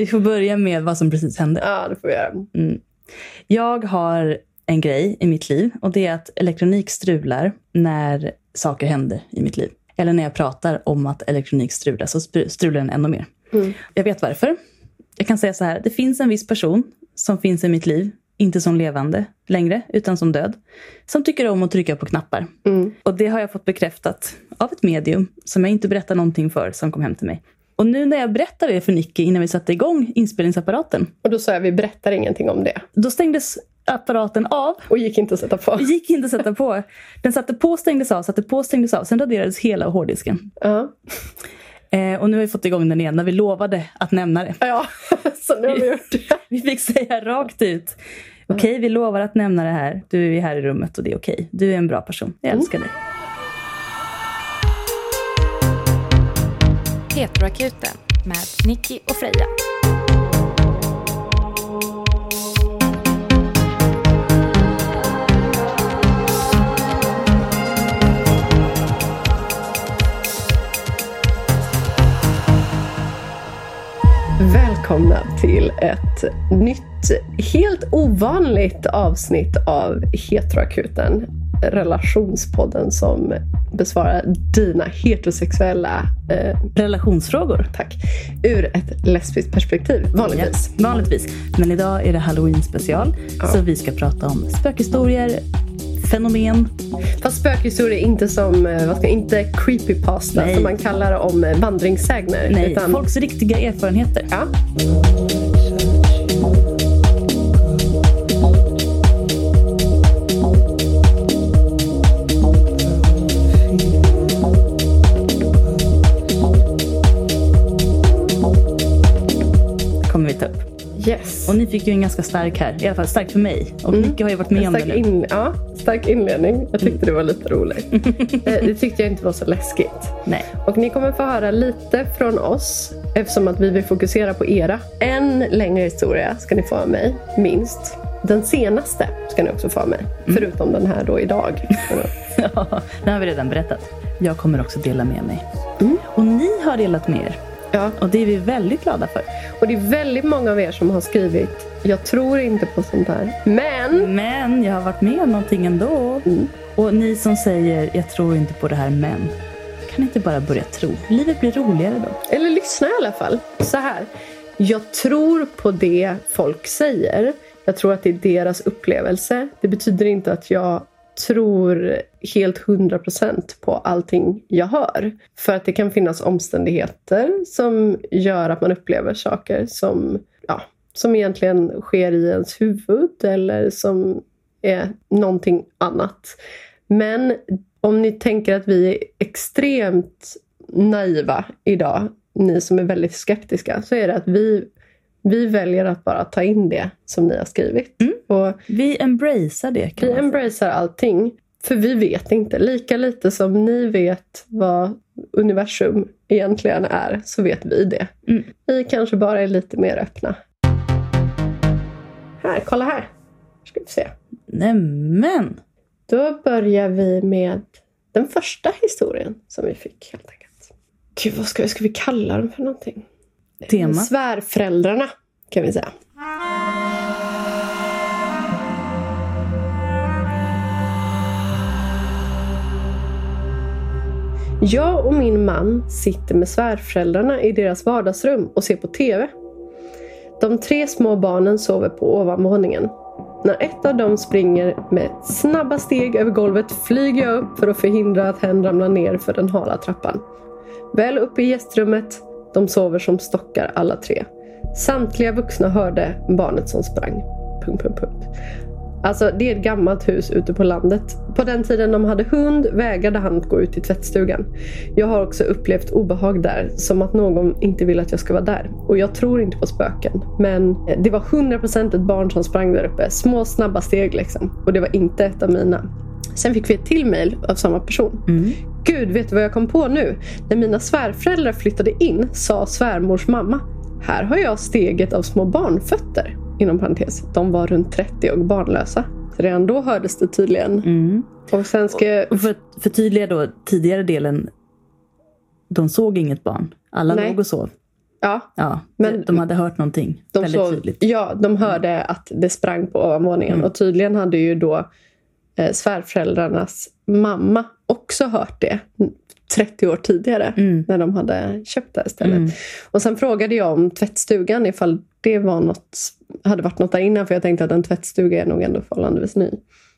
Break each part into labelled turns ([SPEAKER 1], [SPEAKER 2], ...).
[SPEAKER 1] Vi får börja med vad som precis hände.
[SPEAKER 2] Ja, det får vi göra.
[SPEAKER 1] Mm. Jag har en grej i mitt liv och det är att elektronik strular när saker händer i mitt liv. Eller när jag pratar om att elektronik strular så strular den ännu mer.
[SPEAKER 2] Mm.
[SPEAKER 1] Jag vet varför. Jag kan säga så här, det finns en viss person som finns i mitt liv, inte som levande längre, utan som död, som tycker om att trycka på knappar.
[SPEAKER 2] Mm.
[SPEAKER 1] Och det har jag fått bekräftat av ett medium som jag inte berättar någonting för, som kom hem till mig. Och nu när jag berättade det för Nicky innan vi satte igång inspelningsapparaten.
[SPEAKER 2] Och då sa jag, vi berättar ingenting om det.
[SPEAKER 1] Då stängdes apparaten av.
[SPEAKER 2] Och gick inte att sätta på.
[SPEAKER 1] Gick inte att sätta på. Den satte på, stängdes av, satte på, stängdes av. Sen raderades hela hårddisken.
[SPEAKER 2] Ja.
[SPEAKER 1] Eh, och nu har vi fått igång den igen när vi lovade att nämna det.
[SPEAKER 2] Ja, så nu har vi gjort det.
[SPEAKER 1] Vi fick säga rakt ut. Okej, okay, vi lovar att nämna det här. Du är här i rummet och det är okej. Okay. Du är en bra person. Jag älskar dig.
[SPEAKER 3] Heteroakuten med Nicky och Freja.
[SPEAKER 2] Välkomna till ett nytt, helt ovanligt avsnitt av Heteroakuten. Relationspodden som besvarar dina heterosexuella
[SPEAKER 1] eh, relationsfrågor.
[SPEAKER 2] Tack. Ur ett lesbiskt perspektiv, vanligtvis.
[SPEAKER 1] Ja, vanligtvis. Men idag är det halloween special. Ja. Så vi ska prata om spökhistorier, fenomen.
[SPEAKER 2] Fast spökhistorier inte som, eh, vad ska, inte creepypasta Nej. som man kallar om eh, vandringssägner.
[SPEAKER 1] Nej, utan... folks riktiga erfarenheter.
[SPEAKER 2] Ja. Yes.
[SPEAKER 1] Och ni fick ju en ganska stark här. I alla fall stark för mig. Och mm. Micke har ju varit med om det nu.
[SPEAKER 2] In, ja, stark inledning. Jag tyckte mm. det var lite roligt. Eh, det tyckte jag inte var så läskigt.
[SPEAKER 1] Nej.
[SPEAKER 2] Och ni kommer få höra lite från oss eftersom att vi vill fokusera på era. En längre historia ska ni få av mig, minst. Den senaste ska ni också få av mig. Mm. Förutom den här då idag.
[SPEAKER 1] ja, den har vi redan berättat. Jag kommer också dela med mig. Mm. Och ni har delat med er.
[SPEAKER 2] Ja.
[SPEAKER 1] Och det är vi väldigt glada för.
[SPEAKER 2] Och det är väldigt många av er som har skrivit Jag tror inte på sånt här. Men!
[SPEAKER 1] Men jag har varit med om någonting ändå. Mm. Och ni som säger Jag tror inte på det här men. Kan inte bara börja tro? Livet blir roligare då.
[SPEAKER 2] Eller lyssna i alla fall. Så här. Jag tror på det folk säger. Jag tror att det är deras upplevelse. Det betyder inte att jag tror helt hundra procent på allting jag hör. För att det kan finnas omständigheter som gör att man upplever saker som, ja, som egentligen sker i ens huvud eller som är någonting annat. Men om ni tänker att vi är extremt naiva idag, ni som är väldigt skeptiska, så är det att vi vi väljer att bara ta in det som ni har skrivit.
[SPEAKER 1] Mm. Och vi embracear det.
[SPEAKER 2] vi embracear allting. För vi vet inte. Lika lite som ni vet vad universum egentligen är, så vet vi det.
[SPEAKER 1] Mm.
[SPEAKER 2] Vi kanske bara är lite mer öppna. Här, kolla här. Ska vi se.
[SPEAKER 1] Nämen!
[SPEAKER 2] Då börjar vi med den första historien som vi fick helt enkelt. Gud, vad ska vi, ska vi kalla den för någonting?
[SPEAKER 1] Tema?
[SPEAKER 2] Svärföräldrarna kan vi säga. Jag och min man sitter med svärföräldrarna i deras vardagsrum och ser på TV. De tre små barnen sover på ovanvåningen. När ett av dem springer med snabba steg över golvet flyger jag upp för att förhindra att hen ramlar ner för den hala trappan. Väl uppe i gästrummet de sover som stockar alla tre. Samtliga vuxna hörde barnet som sprang. Punkt, punkt, punkt. Alltså det är ett gammalt hus ute på landet. På den tiden de hade hund vägrade han att gå ut i tvättstugan. Jag har också upplevt obehag där, som att någon inte vill att jag ska vara där. Och jag tror inte på spöken. Men det var 100% ett barn som sprang där uppe. Små snabba steg liksom. Och det var inte ett av mina. Sen fick vi ett till mail av samma person.
[SPEAKER 1] Mm.
[SPEAKER 2] Gud, vet du vad jag kom på nu? När mina svärföräldrar flyttade in sa svärmors mamma Här har jag steget av små barnfötter. Inom parentes, de var runt 30 och barnlösa. Så redan då hördes det tydligen.
[SPEAKER 1] Mm.
[SPEAKER 2] Och sen ska.
[SPEAKER 1] Och för att förtydliga då tidigare delen. De såg inget barn. Alla Nej. låg och sov.
[SPEAKER 2] Ja,
[SPEAKER 1] Ja,
[SPEAKER 2] Men-
[SPEAKER 1] de hade hört någonting
[SPEAKER 2] de
[SPEAKER 1] väldigt
[SPEAKER 2] såg,
[SPEAKER 1] tydligt.
[SPEAKER 2] ja, de hörde att det sprang på ovanvåningen.
[SPEAKER 1] Mm.
[SPEAKER 2] Och tydligen hade ju då eh, svärföräldrarnas mamma också hört det 30 år tidigare.
[SPEAKER 1] Mm.
[SPEAKER 2] När de hade köpt det här stället.
[SPEAKER 1] Mm.
[SPEAKER 2] Och sen frågade jag om tvättstugan ifall det var något, hade varit något där innan. För jag tänkte att en tvättstuga är nog ändå förhållandevis ny.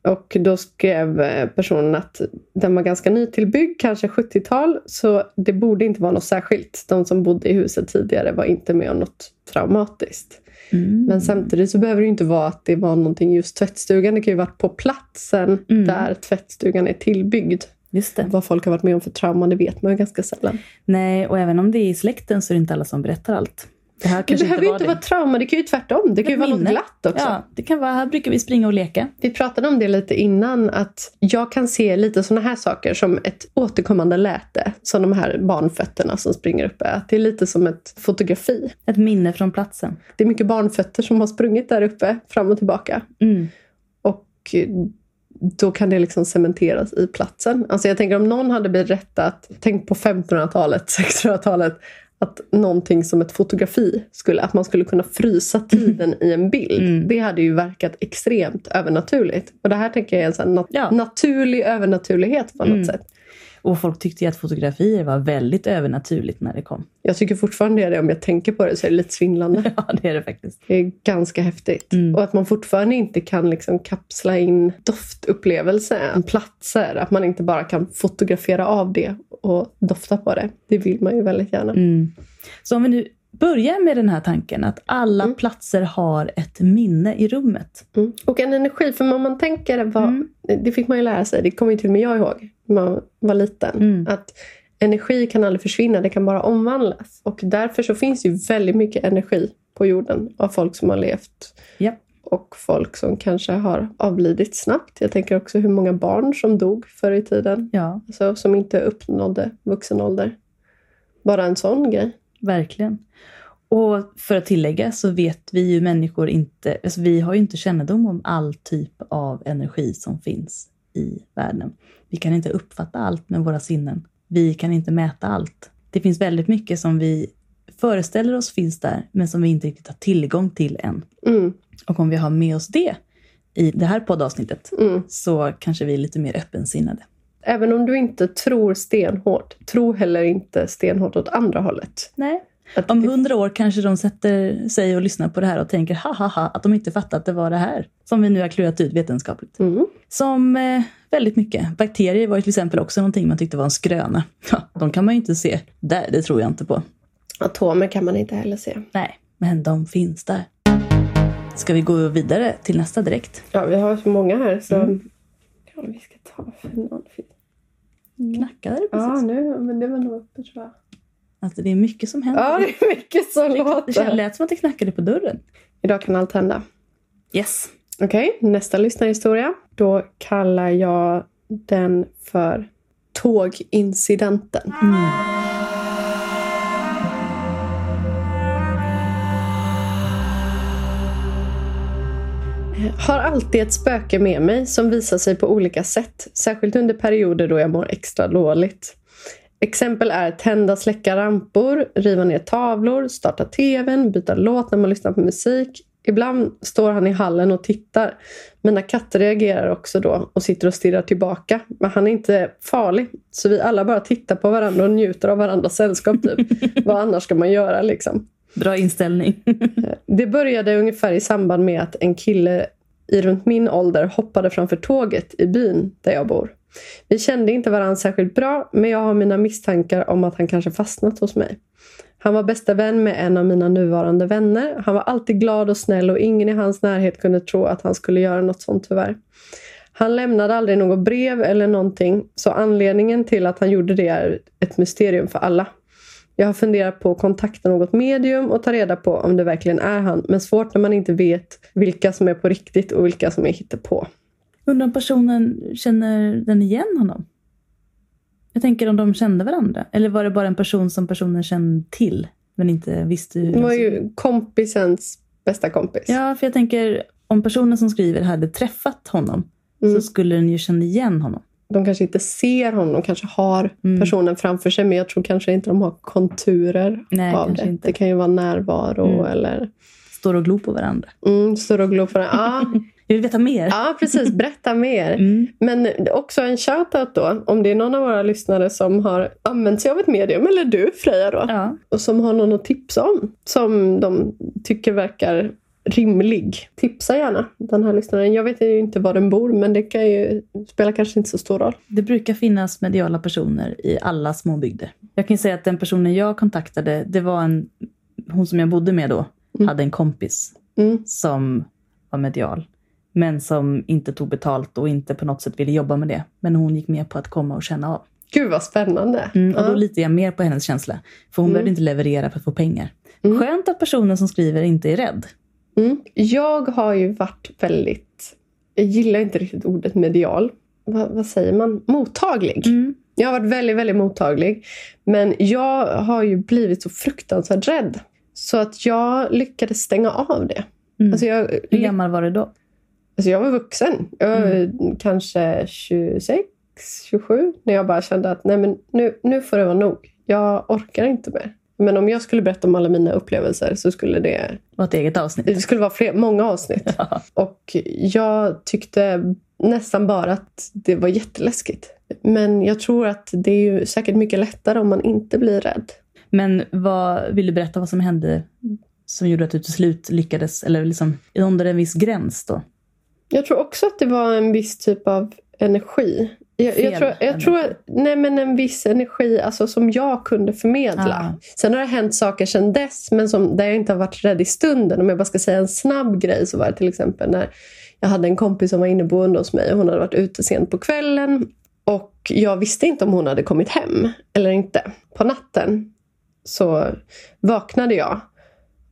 [SPEAKER 2] Och då skrev eh, personen att den var ganska nytillbyggd, kanske 70-tal. Så det borde inte vara något särskilt. De som bodde i huset tidigare var inte med om något traumatiskt.
[SPEAKER 1] Mm.
[SPEAKER 2] Men samtidigt så behöver det inte vara att det var någonting just tvättstugan. Det kan ju varit på platsen
[SPEAKER 1] Mm.
[SPEAKER 2] där tvättstugan är tillbyggd.
[SPEAKER 1] Just det.
[SPEAKER 2] Vad folk har varit med om för trauma, det vet man ju ganska sällan.
[SPEAKER 1] Nej, och även om det är i släkten så är det inte alla som berättar allt. Det här
[SPEAKER 2] Det behöver inte
[SPEAKER 1] det.
[SPEAKER 2] vara trauma, det kan ju tvärtom. Det kan ju vara något glatt också.
[SPEAKER 1] Ja, det kan vara, här brukar vi springa och leka.
[SPEAKER 2] Vi pratade om det lite innan, att jag kan se lite såna här saker som ett återkommande läte. Som de här barnfötterna som springer uppe. Att det är lite som ett fotografi.
[SPEAKER 1] Ett minne från platsen.
[SPEAKER 2] Det är mycket barnfötter som har sprungit där uppe, fram och tillbaka.
[SPEAKER 1] Mm.
[SPEAKER 2] Och eh, då kan det liksom cementeras i platsen. Alltså jag tänker om någon hade berättat, tänk på 1500-talet, 1600-talet, att någonting som ett fotografi, skulle, att man skulle kunna frysa tiden i en bild.
[SPEAKER 1] Mm.
[SPEAKER 2] Det hade ju verkat extremt övernaturligt. Och det här tänker jag är en sån nat-
[SPEAKER 1] Ja.
[SPEAKER 2] naturlig övernaturlighet på något
[SPEAKER 1] Mm.
[SPEAKER 2] sätt.
[SPEAKER 1] Och folk tyckte ju att fotografier var väldigt övernaturligt när det kom.
[SPEAKER 2] Jag tycker fortfarande det, om jag tänker på det så är det lite svindlande.
[SPEAKER 1] Ja, det är det faktiskt.
[SPEAKER 2] Det är ganska häftigt.
[SPEAKER 1] Mm.
[SPEAKER 2] Och att man fortfarande inte kan liksom kapsla in doftupplevelser, platser. Att man inte bara kan fotografera av det och dofta på det. Det vill man ju väldigt gärna.
[SPEAKER 1] Mm. Så om vi nu börjar med den här tanken att alla
[SPEAKER 2] Mm.
[SPEAKER 1] platser har ett minne i rummet.
[SPEAKER 2] Mm. Och en energi, för om man tänker, vad,
[SPEAKER 1] Mm.
[SPEAKER 2] det fick man ju lära sig, det kommer ju till och med jag ihåg när man var liten.
[SPEAKER 1] Mm.
[SPEAKER 2] Att energi kan aldrig försvinna, det kan bara omvandlas. Och därför så finns ju väldigt mycket energi på jorden av folk som har levt
[SPEAKER 1] Ja.
[SPEAKER 2] och folk som kanske har avlidit snabbt. Jag tänker också hur många barn som dog förr i tiden.
[SPEAKER 1] Ja,
[SPEAKER 2] Alltså, som inte uppnådde vuxen ålder. Bara en sån grej.
[SPEAKER 1] Verkligen. Och för att tillägga så vet vi ju människor inte, alltså vi har ju inte kännedom om all typ av energi som finns i världen. Vi kan inte uppfatta allt med våra sinnen. Vi kan inte mäta allt. Det finns väldigt mycket som vi föreställer oss finns där, men som vi inte riktigt har tillgång till än.
[SPEAKER 2] Mm,
[SPEAKER 1] Och om vi har med oss det i det här poddavsnittet
[SPEAKER 2] mm.
[SPEAKER 1] så kanske vi är lite mer öppensinnade.
[SPEAKER 2] Även om du inte tror stenhårt, tro heller inte stenhårt åt andra hållet.
[SPEAKER 1] Nej.
[SPEAKER 2] Att
[SPEAKER 1] Om hundra år kanske de sätter sig och lyssnar på det här och tänker ha ha ha att de inte fattat att det var det här som vi nu har klurat ut vetenskapligt.
[SPEAKER 2] Mm.
[SPEAKER 1] Som eh, väldigt mycket. Bakterier var ju till exempel också någonting man tyckte var en skröna. Ja, de kan man ju inte se där, det tror jag inte på.
[SPEAKER 2] Atomer kan man inte heller se.
[SPEAKER 1] Nej, men de finns där. Ska vi gå vidare till nästa direkt?
[SPEAKER 2] Ja, vi har så många här så...
[SPEAKER 1] Mm.
[SPEAKER 2] Ja, vi ska ta för någon.
[SPEAKER 1] Knackade det
[SPEAKER 2] Ja,
[SPEAKER 1] precis?
[SPEAKER 2] nu, men det var nog uppe tror jag.
[SPEAKER 1] Alltså, det är mycket som händer.
[SPEAKER 2] Ja, det är mycket som
[SPEAKER 1] det
[SPEAKER 2] låter.
[SPEAKER 1] lät som att det knackade på dörren.
[SPEAKER 2] Idag kan allt hända.
[SPEAKER 1] Yes.
[SPEAKER 2] Okej, nästa lyssnarhistoria. Då kallar jag den för Tågincidenten.
[SPEAKER 1] Mm.
[SPEAKER 2] Har alltid ett spöke med mig som visar sig på olika sätt. Särskilt under perioder då jag mår extra dåligt. Exempel är tända, släcka rampor, riva ner tavlor, starta tvn, byta låt när man lyssnar på musik. Ibland står han i hallen och tittar. Mina katter reagerar också då och sitter och stirrar tillbaka. Men han är inte farlig. Så vi alla bara tittar på varandra och njuter av varandras sällskap. Typ. Vad annars ska man göra liksom?
[SPEAKER 1] Bra inställning.
[SPEAKER 2] Det började ungefär i samband med att en kille i runt min ålder hoppade framför tåget i byn där jag bor. Vi kände inte varandra särskilt bra, men jag har mina misstankar om att han kanske fastnat hos mig. Han var bästa vän med en av mina nuvarande vänner. Han var alltid glad och snäll och ingen i hans närhet kunde tro att han skulle göra något sånt tyvärr. Han lämnade aldrig något brev eller någonting, så anledningen till att han gjorde det är ett mysterium för alla. Jag har funderat på att kontakta något medium och ta reda på om det verkligen är han, men svårt när man inte vet vilka som är på riktigt och vilka som är hittepå.
[SPEAKER 1] Undrar om personen känner den igen honom? Jag tänker om de kände varandra. Eller var det bara en person som personen kände till men inte visste hur
[SPEAKER 2] Det var ju kompisens bästa kompis.
[SPEAKER 1] Ja, för jag tänker om personen som skriver hade träffat honom
[SPEAKER 2] Mm.
[SPEAKER 1] så skulle den ju känna igen honom.
[SPEAKER 2] De kanske inte ser honom, de kanske har
[SPEAKER 1] Mm.
[SPEAKER 2] personen framför sig men jag tror kanske inte de har konturer
[SPEAKER 1] Nej,
[SPEAKER 2] av det.
[SPEAKER 1] inte.
[SPEAKER 2] Det kan ju vara närvaro
[SPEAKER 1] Mm.
[SPEAKER 2] eller
[SPEAKER 1] Står och glor på varandra.
[SPEAKER 2] mm, står och glor på den. Ja,
[SPEAKER 1] Jag vill veta mer.
[SPEAKER 2] ja, precis. Berätta mer.
[SPEAKER 1] Mm.
[SPEAKER 2] Men också en shoutout då, om det är någon av våra lyssnare som har använt sig av ett medium, eller du Freja då,
[SPEAKER 1] Ja.
[SPEAKER 2] och som har någon att tipsa om, som de tycker verkar rimlig. Tipsa gärna den här lyssnaren. Jag vet ju inte var den bor, men det kan ju spela kanske inte så stor roll.
[SPEAKER 1] Det brukar finnas mediala personer i alla små bygder. Jag kan ju säga att den personen jag kontaktade, det var en, hon som jag bodde med då,
[SPEAKER 2] Mm.
[SPEAKER 1] hade en kompis
[SPEAKER 2] Mm.
[SPEAKER 1] som var medial. Men som inte tog betalt och inte på något sätt ville jobba med det. Men hon gick med på att komma och känna av.
[SPEAKER 2] Gud vad spännande.
[SPEAKER 1] Mm, och
[SPEAKER 2] Ja.
[SPEAKER 1] då litar jag mer på hennes känsla. För hon
[SPEAKER 2] Mm.
[SPEAKER 1] behövde inte leverera för att få pengar.
[SPEAKER 2] Mm.
[SPEAKER 1] Skönt att personen som skriver inte är rädd.
[SPEAKER 2] Mm. Jag har ju varit väldigt, jag gillar inte riktigt ordet medial. Va, vad säger man? Mottaglig.
[SPEAKER 1] Mm.
[SPEAKER 2] Jag har varit väldigt, väldigt mottaglig. Men jag har ju blivit så fruktansvärt rädd. Så att jag lyckades stänga av det.
[SPEAKER 1] Mm.
[SPEAKER 2] Alltså jag,
[SPEAKER 1] Hur gammal var du då?
[SPEAKER 2] alltså jag var vuxen. Jag var kanske 26, 27. När jag bara kände att nej men nu, nu får det vara nog. Jag orkar inte mer. Men om jag skulle berätta om alla mina upplevelser så skulle det,
[SPEAKER 1] Det var ett eget avsnitt.
[SPEAKER 2] det skulle vara fler, många avsnitt.
[SPEAKER 1] Ja.
[SPEAKER 2] Och jag tyckte nästan bara att det var jätteläskigt. Men jag tror att det är ju säkert mycket lättare om man inte blir rädd.
[SPEAKER 1] Men vad, vill du berätta vad som hände som gjorde att du till slut lyckades, eller liksom under en viss gräns då?
[SPEAKER 2] Jag tror också att det var en viss typ av energi. Jag, jag, tror, jag tror att, nej men en viss energi alltså, som jag kunde förmedla.
[SPEAKER 1] Ah.
[SPEAKER 2] Sen har det hänt saker sedan dess, men som, där jag inte har varit rädd i stunden. Om jag bara ska säga en snabb grej så var det till exempel när jag hade en kompis som var inneboende hos mig och hon hade varit ute sent på kvällen. Och jag visste inte om hon hade kommit hem eller inte. På natten så vaknade jag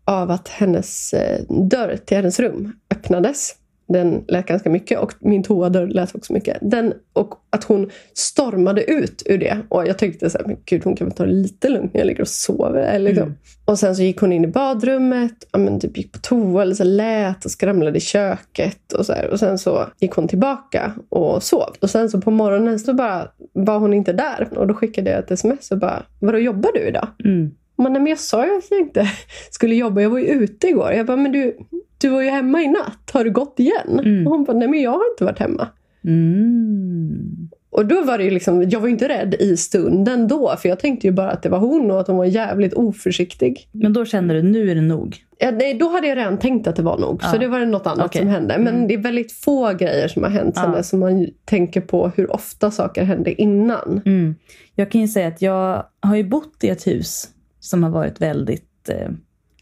[SPEAKER 2] av att hennes eh, dörr till hennes rum öppnades. Den lät ganska mycket och min toadörr lät också mycket. Den, och att hon stormade ut ur det. Och jag tänkte så här, men gud hon kan väl ta det lite lugnt när jag ligger och sover. Eller liksom.
[SPEAKER 1] Mm.
[SPEAKER 2] Och sen så gick hon in i badrummet, ja, men typ gick på toa, eller så lät och skramlade i köket. Och, så här. och sen så gick hon tillbaka och sov. Och sen så på morgonen så bara var hon inte där. Och då skickade jag ett sms och bara, vadå jobbar du idag?
[SPEAKER 1] Mm.
[SPEAKER 2] Men, men jag sa ju att jag inte skulle jobba. Jag var ju ute igår. Jag bara, men du, du var ju hemma i natt. Har du gått igen?
[SPEAKER 1] Mm.
[SPEAKER 2] Och hon bara, nej men jag har inte varit hemma.
[SPEAKER 1] Mm.
[SPEAKER 2] Och då var det ju liksom, jag var ju inte rädd i stunden då. För jag tänkte ju bara att det var hon och att hon var jävligt oförsiktig.
[SPEAKER 1] Men då kände du, nu är det nog.
[SPEAKER 2] Ja, nej, då hade jag redan tänkt att det var nog. Så
[SPEAKER 1] Ja.
[SPEAKER 2] det var något annat
[SPEAKER 1] Okej.
[SPEAKER 2] som hände. Men
[SPEAKER 1] Mm.
[SPEAKER 2] det är väldigt få grejer som har hänt sen
[SPEAKER 1] Ja.
[SPEAKER 2] dess. Som man tänker på hur ofta saker hände innan.
[SPEAKER 1] Mm. Jag kan ju säga att jag har ju bott i ett hus som har varit väldigt eh,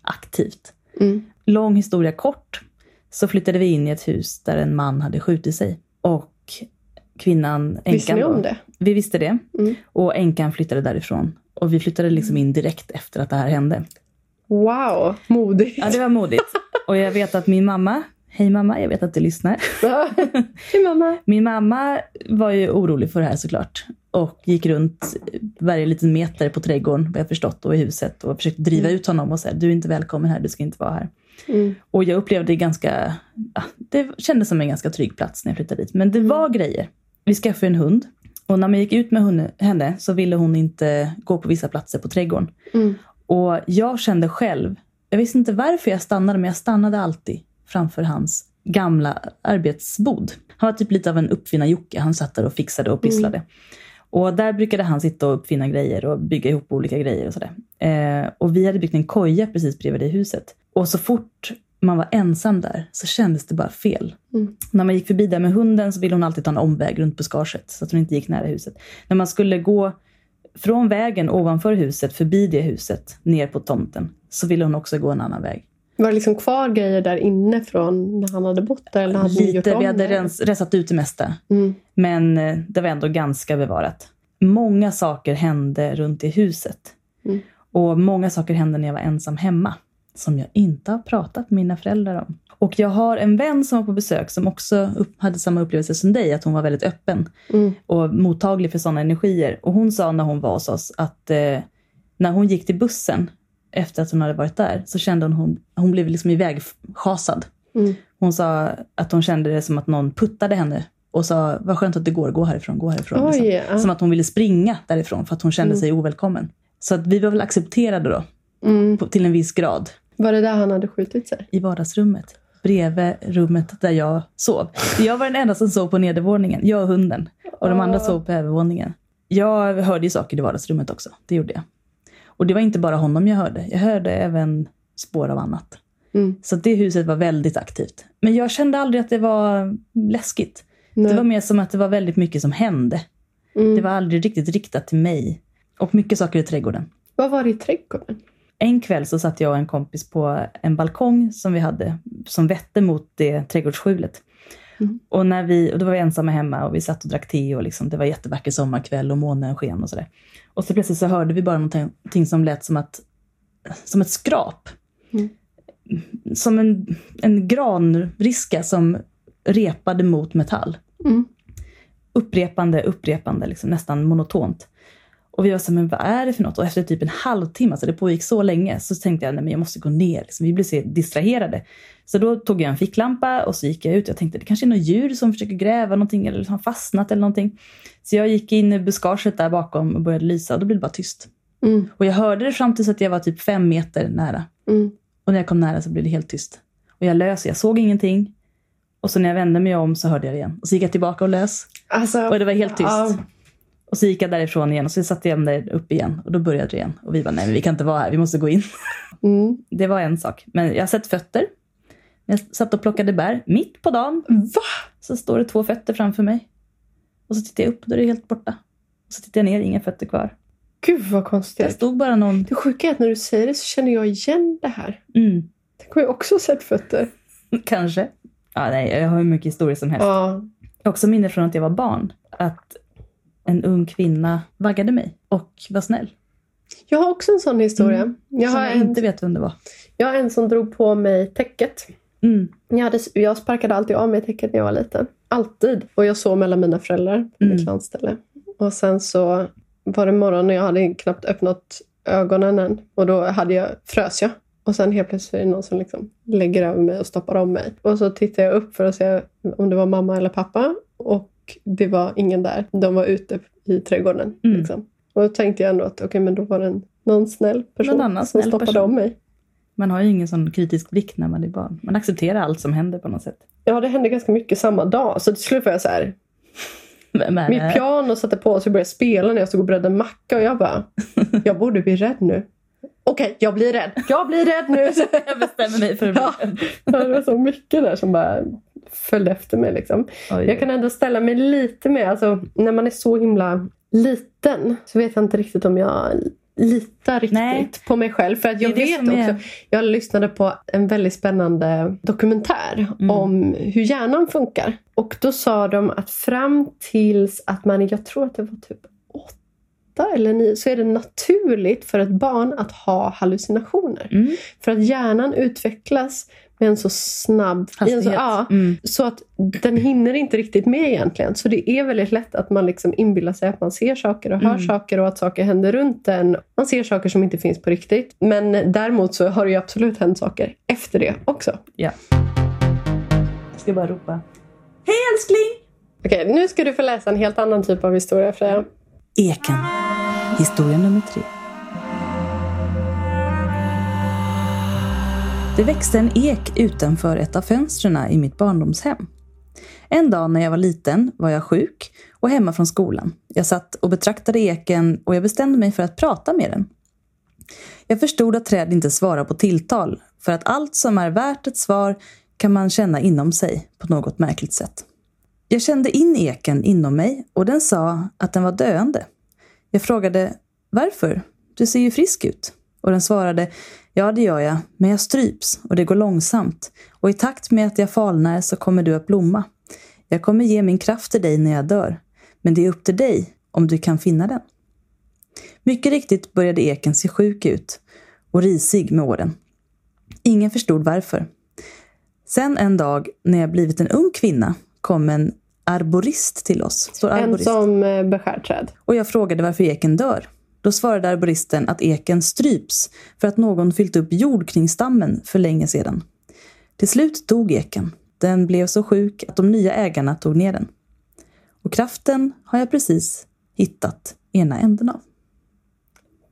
[SPEAKER 1] aktivt.
[SPEAKER 2] Mm.
[SPEAKER 1] Lång historia kort, så flyttade vi in i ett hus där en man hade skjutit sig. Och kvinnan,
[SPEAKER 2] Visste
[SPEAKER 1] änkan
[SPEAKER 2] ni
[SPEAKER 1] då,
[SPEAKER 2] om det?
[SPEAKER 1] Vi visste det.
[SPEAKER 2] Mm.
[SPEAKER 1] Och änkan flyttade därifrån. Och vi flyttade liksom in direkt efter att det här hände.
[SPEAKER 2] Wow, modigt.
[SPEAKER 1] Ja, det var modigt. Och jag vet att min mamma, hej mamma, jag vet att du lyssnar.
[SPEAKER 2] Hej mamma.
[SPEAKER 1] Min mamma var ju orolig för det här såklart. Och gick runt varje liten meter på trädgården, vad jag förstått, och i huset. Och försökte driva ut honom och säga, du är inte välkommen här, du ska inte vara här.
[SPEAKER 2] Mm.
[SPEAKER 1] Och jag upplevde det ganska, ja, det kändes som en ganska trygg plats när jag flyttade dit. Men det var grejer. Vi skaffade en hund. Och när man gick ut med henne, henne så ville hon inte gå på vissa platser på trädgården.
[SPEAKER 2] Mm.
[SPEAKER 1] Och jag kände själv, jag visste inte varför jag stannade, men jag stannade alltid framför hans gamla arbetsbod. Han var typ lite av en uppfinnar-Jocke. Han satt där och fixade och pysslade. Och där brukade han sitta och uppfinna grejer och bygga ihop olika grejer och sådär. Eh, och vi hade byggt en koja precis bredvid det huset. Och så fort man var ensam där så kändes det bara fel.
[SPEAKER 2] Mm.
[SPEAKER 1] När man gick förbi där med hunden så ville hon alltid ta en omväg runt buskaget så att hon inte gick nära huset. När man skulle gå från vägen ovanför huset, förbi det huset, ner på tomten, så ville hon också gå en annan väg.
[SPEAKER 2] Var det liksom kvar grejer där inne från när han hade bott där? Eller hade gjort
[SPEAKER 1] Lite,
[SPEAKER 2] om
[SPEAKER 1] vi hade rens, rensat ut det mesta.
[SPEAKER 2] Mm.
[SPEAKER 1] Men eh, det var ändå ganska bevarat. Många saker hände runt i huset.
[SPEAKER 2] Mm.
[SPEAKER 1] Och många saker hände när jag var ensam hemma. Som jag inte har pratat med mina föräldrar om. Och jag har en vän som var på besök som också upp, hade samma upplevelse som dig. Att hon var väldigt öppen
[SPEAKER 2] Mm.
[SPEAKER 1] och mottaglig för sådana energier. Och hon sa när hon var hos oss att eh, när hon gick till bussen efter att hon hade varit där så kände hon hon, hon blev liksom ivägschasad.
[SPEAKER 2] Mm.
[SPEAKER 1] Hon sa att hon kände det som att någon puttade henne och sa vad skönt att det går, gå härifrån, gå härifrån.
[SPEAKER 2] Oj,
[SPEAKER 1] liksom.
[SPEAKER 2] ja.
[SPEAKER 1] Som att hon ville springa därifrån för att hon kände
[SPEAKER 2] Mm.
[SPEAKER 1] sig ovälkommen. Så att vi var väl accepterade då,
[SPEAKER 2] Mm.
[SPEAKER 1] på, till en viss grad,
[SPEAKER 2] Var det där han hade skjutit sig?
[SPEAKER 1] i vardagsrummet. Bredvid rummet där jag sov. Jag var den enda som sov på nedervåningen, jag och hunden. Och de andra sov på övervåningen. Jag hörde ju saker i vardagsrummet också, det gjorde jag. Och det var inte bara honom jag hörde, jag hörde även spår av annat.
[SPEAKER 2] Mm.
[SPEAKER 1] Så det huset var väldigt aktivt. Men jag kände aldrig att det var läskigt.
[SPEAKER 2] Nej.
[SPEAKER 1] Det var mer som att det var väldigt mycket som hände.
[SPEAKER 2] mm.
[SPEAKER 1] Det var aldrig riktigt riktat till mig. Och mycket saker i trädgården.
[SPEAKER 2] Vad var det i trädgården?
[SPEAKER 1] En kväll så satt jag och en kompis på en balkong som vi hade, som vette mot det trädgårdsskjulet.
[SPEAKER 2] Mm.
[SPEAKER 1] Och, när vi, och då var vi ensamma hemma och vi satt och drack te och liksom, det var jättevacker sommarkväll och månen sken och sådär. Och så plötsligt så hörde vi bara någonting som lät som, att, som ett skrap.
[SPEAKER 2] Mm.
[SPEAKER 1] Som en, en granriska som repade mot metall.
[SPEAKER 2] Mm.
[SPEAKER 1] Upprepande, upprepande, liksom, nästan monotont. Och vi var så men vad är det för något? Och efter typ en halvtimme, alltså det pågick så länge, så tänkte jag, nej men jag måste gå ner. Liksom. Vi blev så distraherade. Så då tog jag en ficklampa och så gick jag ut. Jag tänkte, det kanske är något djur som försöker gräva någonting eller har fastnat eller någonting. Så jag gick in i buskaget där bakom och började lysa och då blev det bara tyst.
[SPEAKER 2] Mm.
[SPEAKER 1] Och jag hörde det fram tills att jag var typ fem meter nära.
[SPEAKER 2] Mm.
[SPEAKER 1] Och när jag kom nära så blev det helt tyst. Och jag lös, jag såg ingenting. Och så när jag vände mig om så hörde jag det igen. Och så gick jag tillbaka och lös.
[SPEAKER 2] Alltså,
[SPEAKER 1] Och det var helt tyst.
[SPEAKER 2] ja.
[SPEAKER 1] Och så gick jag därifrån igen och så satte jag mig upp igen. Och då började det igen. Och vi bara, nej men vi kan inte vara här, vi måste gå in.
[SPEAKER 2] Mm.
[SPEAKER 1] Det var en sak. Men jag har sett fötter. Jag satt och plockade bär mitt på dagen.
[SPEAKER 2] Va?
[SPEAKER 1] Så står det två fötter framför mig. Och så tittar jag upp, då är det helt borta. Och så tittar jag ner, inga fötter kvar.
[SPEAKER 2] Gud vad
[SPEAKER 1] Det
[SPEAKER 2] konstigt.
[SPEAKER 1] stod bara någon...
[SPEAKER 2] Det sjuka är att när du säger det så känner jag igen det här.
[SPEAKER 1] Mm,
[SPEAKER 2] Tänk om jag också sett fötter.
[SPEAKER 1] kanske. Ja, nej, jag har hur mycket historia som helst.
[SPEAKER 2] Ja.
[SPEAKER 1] Också minne från att jag var barn. Att en ung kvinna vaggade mig och var snäll.
[SPEAKER 2] Jag har också en sån historia.
[SPEAKER 1] Mm.
[SPEAKER 2] Jag,
[SPEAKER 1] som jag
[SPEAKER 2] en,
[SPEAKER 1] inte vet vem det var.
[SPEAKER 2] jag har en som drog på mig täcket.
[SPEAKER 1] Mm,
[SPEAKER 2] Jag, hade, jag sparkade alltid av mig täcket när jag var liten. Alltid. Och jag sov mellan mina föräldrar på
[SPEAKER 1] Mm.
[SPEAKER 2] mitt landställe. Och sen så var det morgon och jag hade knappt öppnat ögonen än. Och då hade jag, frös jag. Och sen helt plötsligt är det någon som liksom lägger över mig och stoppar om mig. Och så tittar jag upp för att se om det var mamma eller pappa. Och det var ingen där. De var ute i trädgården.
[SPEAKER 1] Mm.
[SPEAKER 2] Liksom. Och då tänkte jag ändå att okej, men då var det en, någon snäll person
[SPEAKER 1] Någon annan
[SPEAKER 2] som
[SPEAKER 1] snäll
[SPEAKER 2] stoppade
[SPEAKER 1] person.
[SPEAKER 2] om mig.
[SPEAKER 1] Man har ju ingen sån kritisk blick när man är barn. Man accepterar allt som händer på något sätt.
[SPEAKER 2] Ja, det hände ganska mycket samma dag. Så till slut var jag så här, Mitt piano satte på så jag började spela när jag stod och bredde en macka och jag bara, jag borde bli rädd nu. Okej, jag blir rädd. Jag blir rädd nu.
[SPEAKER 1] Jag bestämmer mig för att bli
[SPEAKER 2] Ja.
[SPEAKER 1] rädd.
[SPEAKER 2] det var så mycket där som bara följde efter mig. Liksom.
[SPEAKER 1] Oj,
[SPEAKER 2] Jag kan ändå ställa mig lite mer, alltså när man är så himla liten så vet jag inte riktigt om jag litar riktigt
[SPEAKER 1] Nej.
[SPEAKER 2] på mig själv. För att jag
[SPEAKER 1] Det är det
[SPEAKER 2] vet också,
[SPEAKER 1] är-
[SPEAKER 2] jag lyssnade på en väldigt spännande dokumentär
[SPEAKER 1] Mm.
[SPEAKER 2] om hur hjärnan funkar. Och då sa de att fram tills att man, jag tror att det var typ åtta eller nio, så är det naturligt för ett barn att ha hallucinationer.
[SPEAKER 1] Mm.
[SPEAKER 2] För att hjärnan utvecklas med en så snabb... en så,
[SPEAKER 1] Hastighet.
[SPEAKER 2] ja,
[SPEAKER 1] Mm.
[SPEAKER 2] så att den hinner inte riktigt med egentligen. Så det är väldigt lätt att man liksom inbillar sig att man ser saker och hör
[SPEAKER 1] Mm.
[SPEAKER 2] saker och att saker händer runt en. Man ser saker som inte finns på riktigt. Men däremot så har det ju absolut hänt saker efter det också.
[SPEAKER 1] Ja. Jag ska bara ropa. Hej älskling!
[SPEAKER 2] Okej, nu ska du få läsa en helt annan typ av historia Freja.
[SPEAKER 1] Eken. Historia nummer tre. Det växte en ek utanför ett av fönstren i mitt barndomshem. En dag när jag var liten var jag sjuk och hemma från skolan. Jag satt och betraktade eken och jag bestämde mig för att prata med den. Jag förstod att träd inte svarar på tilltal, för att allt som är värt ett svar kan man känna inom sig på något märkligt sätt. Jag kände in eken inom mig och den sa att den var döende. Jag frågade varför? Du ser ju frisk ut. Och den svarade ja det gör jag, men jag stryps och det går långsamt. Och i takt med att jag falnar så kommer du att blomma. Jag kommer ge min kraft till dig när jag dör. Men det är upp till dig om du kan finna den. Mycket riktigt började eken se sjuk ut och risig med åren. Ingen förstod varför. Sen en dag när jag blivit en ung kvinna kom en arborist till oss. Står
[SPEAKER 2] En
[SPEAKER 1] arborist.
[SPEAKER 2] som eh, beskär träd.
[SPEAKER 1] Och jag frågade varför eken dör. Då svarade arboristen att eken stryps för att någon fyllt upp jord kring stammen för länge sedan. Till slut dog eken. Den blev så sjuk att de nya ägarna tog ner den. Och kraften har jag precis hittat ena änden av.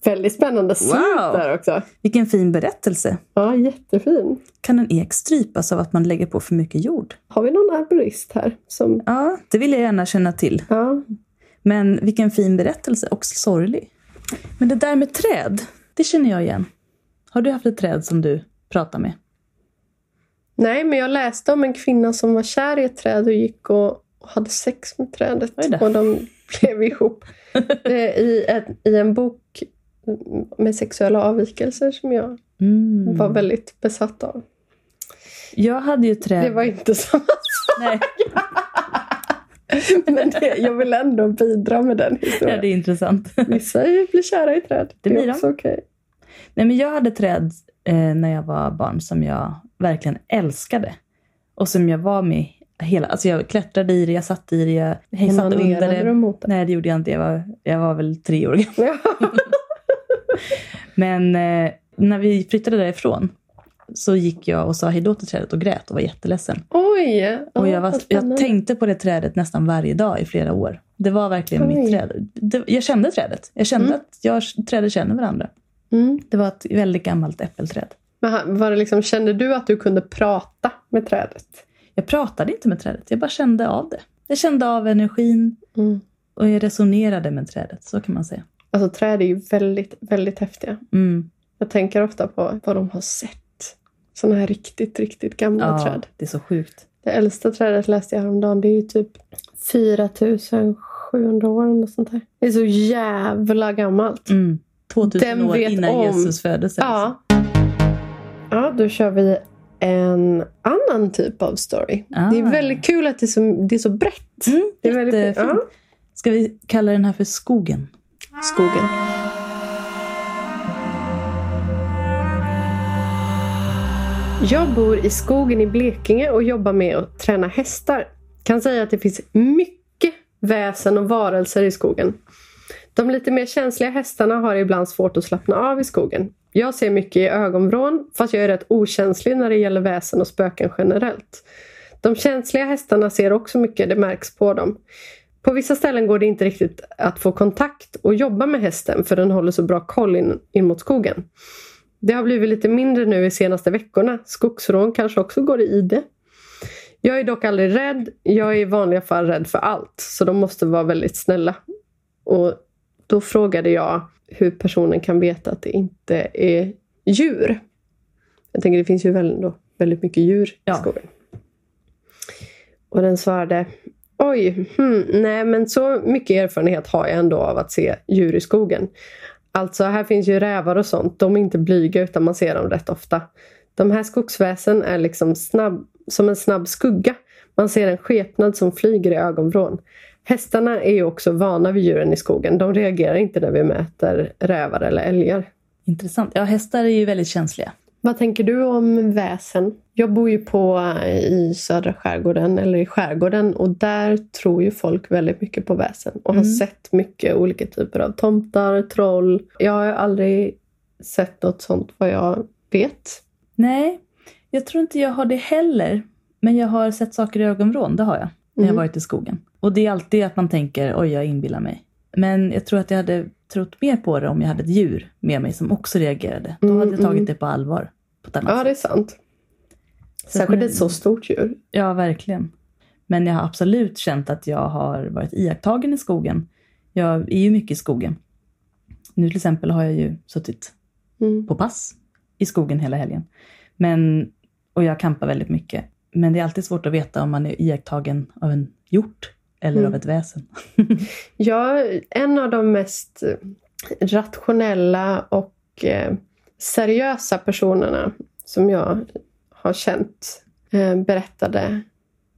[SPEAKER 2] Väldigt spännande slut
[SPEAKER 1] Wow.
[SPEAKER 2] där också.
[SPEAKER 1] Vilken fin berättelse.
[SPEAKER 2] Ja, jättefin.
[SPEAKER 1] Kan en ek strypas av att man lägger på för mycket jord?
[SPEAKER 2] Har vi någon arborist här? Som,
[SPEAKER 1] Ja, det vill jag gärna känna till.
[SPEAKER 2] ja.
[SPEAKER 1] Men vilken fin berättelse och sorglig. Men det där med träd, det känner jag igen. Har du haft ett träd som du pratar med?
[SPEAKER 2] Nej, men jag läste om en kvinna som var kär i ett träd och gick och, hade sex med trädet. Och de blev ihop. Eh, I, ett, I en bok med sexuella avvikelser som jag
[SPEAKER 1] Mm.
[SPEAKER 2] var väldigt besatt av.
[SPEAKER 1] Jag hade ju träd...
[SPEAKER 2] Det var inte samma
[SPEAKER 1] Nej,
[SPEAKER 2] Men det, jag vill ändå bidra med den
[SPEAKER 1] ja,
[SPEAKER 2] historien.
[SPEAKER 1] det är intressant.
[SPEAKER 2] Vissa blir kära i träd.
[SPEAKER 1] Det
[SPEAKER 2] Det, är också okej.
[SPEAKER 1] Nej, men jag hade träd eh, när jag var barn som jag verkligen älskade. Och som jag var med hela... Alltså jag klättrade i det, jag satt i det, jag, jag satt under
[SPEAKER 2] Onanerade du
[SPEAKER 1] det.
[SPEAKER 2] mot det?
[SPEAKER 1] Nej, det gjorde jag inte. Jag var, jag var väl tre år gammal.
[SPEAKER 2] Ja.
[SPEAKER 1] Men eh, när vi flyttade därifrån så gick jag och sa hejdå till trädet och grät och var jätteledsen.
[SPEAKER 2] Oj!
[SPEAKER 1] Och
[SPEAKER 2] Ja,
[SPEAKER 1] jag, var, jag tänkte på det trädet nästan varje dag i flera år. Det var verkligen
[SPEAKER 2] Oj.
[SPEAKER 1] mitt träd. Det, jag kände trädet. Jag kände
[SPEAKER 2] Mm.
[SPEAKER 1] att jag trädet känner varandra.
[SPEAKER 2] Mm.
[SPEAKER 1] Det var ett väldigt gammalt äppelträd.
[SPEAKER 2] Men var det liksom, kände du att du kunde prata med trädet?
[SPEAKER 1] Jag pratade inte med trädet, jag bara kände av det. Jag kände av energin
[SPEAKER 2] Mm.
[SPEAKER 1] och jag resonerade med trädet, så kan man säga.
[SPEAKER 2] Alltså träd är ju väldigt, väldigt häftiga.
[SPEAKER 1] Mm.
[SPEAKER 2] Jag tänker ofta på vad de har sett. Sådana här riktigt, riktigt gamla
[SPEAKER 1] Ja,
[SPEAKER 2] träd.
[SPEAKER 1] det är så sjukt.
[SPEAKER 2] Det äldsta trädet läste jag häromdagen. Det är ju typ 4700 år eller sånt där. Det är så jävla gammalt.
[SPEAKER 1] Mm. 2000
[SPEAKER 2] Den
[SPEAKER 1] år innan
[SPEAKER 2] om-
[SPEAKER 1] Jesus föddes. alltså.
[SPEAKER 2] Ja. Ja, då kör vi en annan typ av story.
[SPEAKER 1] Ah.
[SPEAKER 2] Det är väldigt kul att det är så, det är så brett.
[SPEAKER 1] Mm,
[SPEAKER 2] Det är väldigt ja.
[SPEAKER 1] Ska vi kalla den här för skogen?
[SPEAKER 2] Skogen. Jag bor i skogen i Blekinge och jobbar med att träna hästar. Kan säga att det finns mycket väsen och varelser i skogen. De lite mer känsliga hästarna har ibland svårt att slappna av i skogen. Jag ser mycket i ögonvrån, fast jag är rätt okänslig när det gäller väsen och spöken generellt. De känsliga hästarna ser också mycket, det märks på dem. På vissa ställen går det inte riktigt att få kontakt och jobba med hästen för den håller så bra koll in, in mot skogen. Det har blivit lite mindre nu de senaste veckorna. Skogsrån kanske också går i det. Jag är dock aldrig rädd. Jag är i vanliga fall rädd för allt. Så de måste vara väldigt snälla. Och då frågade jag hur personen kan veta att det inte är djur. Jag tänker det finns ju väl ändå väldigt mycket djur
[SPEAKER 1] Ja.
[SPEAKER 2] i skogen. Och den svarade Oj, hmm, nej men så mycket erfarenhet har jag ändå av att se djur i skogen. Alltså här finns ju rävar och sånt. De är inte blyga utan man ser dem rätt ofta. De här skogsväsen är liksom snabb, som en snabb skugga. Man ser en skepnad som flyger i ögonvrån. Hästarna är ju också vana vid djuren i skogen. De reagerar inte när vi möter rävar eller älgar.
[SPEAKER 1] Intressant. Ja, hästar är ju väldigt känsliga.
[SPEAKER 2] Vad tänker du om väsen? Jag bor ju på i södra skärgården, eller i skärgården, och där tror ju folk väldigt mycket på väsen och har
[SPEAKER 1] Mm.
[SPEAKER 2] sett mycket olika typer av tomtar, troll. Jag har aldrig sett något sånt vad jag vet.
[SPEAKER 1] Nej, jag tror inte jag har det heller. Men jag har sett saker i ögonvrån, det har jag. När jag
[SPEAKER 2] Mm.
[SPEAKER 1] varit i skogen. Och det är alltid att man tänker, oj jag inbillar mig. Men jag tror att jag hade trott mer på det om jag hade ett djur med mig som också reagerade. Då
[SPEAKER 2] Mm,
[SPEAKER 1] hade jag tagit
[SPEAKER 2] mm.
[SPEAKER 1] det på allvar. På ett annat
[SPEAKER 2] Ja,
[SPEAKER 1] sätt.
[SPEAKER 2] det är sant. Särskilt ett så stort djur.
[SPEAKER 1] Ja, verkligen. Men jag har absolut känt att jag har varit iakttagen i skogen. Jag är ju mycket i skogen. Nu till exempel har jag ju suttit
[SPEAKER 2] Mm.
[SPEAKER 1] på pass i skogen hela helgen. Men, och jag kampar väldigt mycket. Men det är alltid svårt att veta om man är iakttagen av en hjort eller
[SPEAKER 2] Mm.
[SPEAKER 1] av ett väsen.
[SPEAKER 2] Ja, en av de mest rationella och eh, seriösa personerna som jag har känt eh, berättade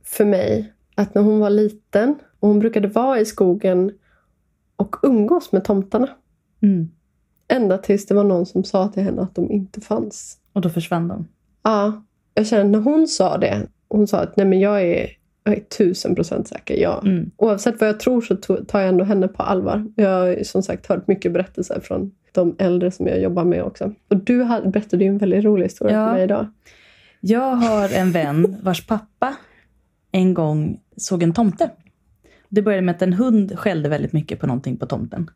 [SPEAKER 2] för mig att när hon var liten och hon brukade vara i skogen och umgås med tomtarna.
[SPEAKER 1] Mm.
[SPEAKER 2] Ända tills det var någon som sa till henne att de inte fanns.
[SPEAKER 1] Och då försvann de.
[SPEAKER 2] Ja, jag känner när hon sa det. Hon sa att nej men jag är, jag är tusen procent säker. Jag,
[SPEAKER 1] Mm.
[SPEAKER 2] Oavsett vad jag tror så tar jag ändå henne på allvar. Jag har som sagt hört mycket berättelser från de äldre som jag jobbar med också. Och du berättade ju en väldigt rolig historia
[SPEAKER 1] Ja.
[SPEAKER 2] för mig idag.
[SPEAKER 1] Jag har en vän vars pappa en gång såg en tomte. Det började med att en hund skällde väldigt mycket på någonting på tomten.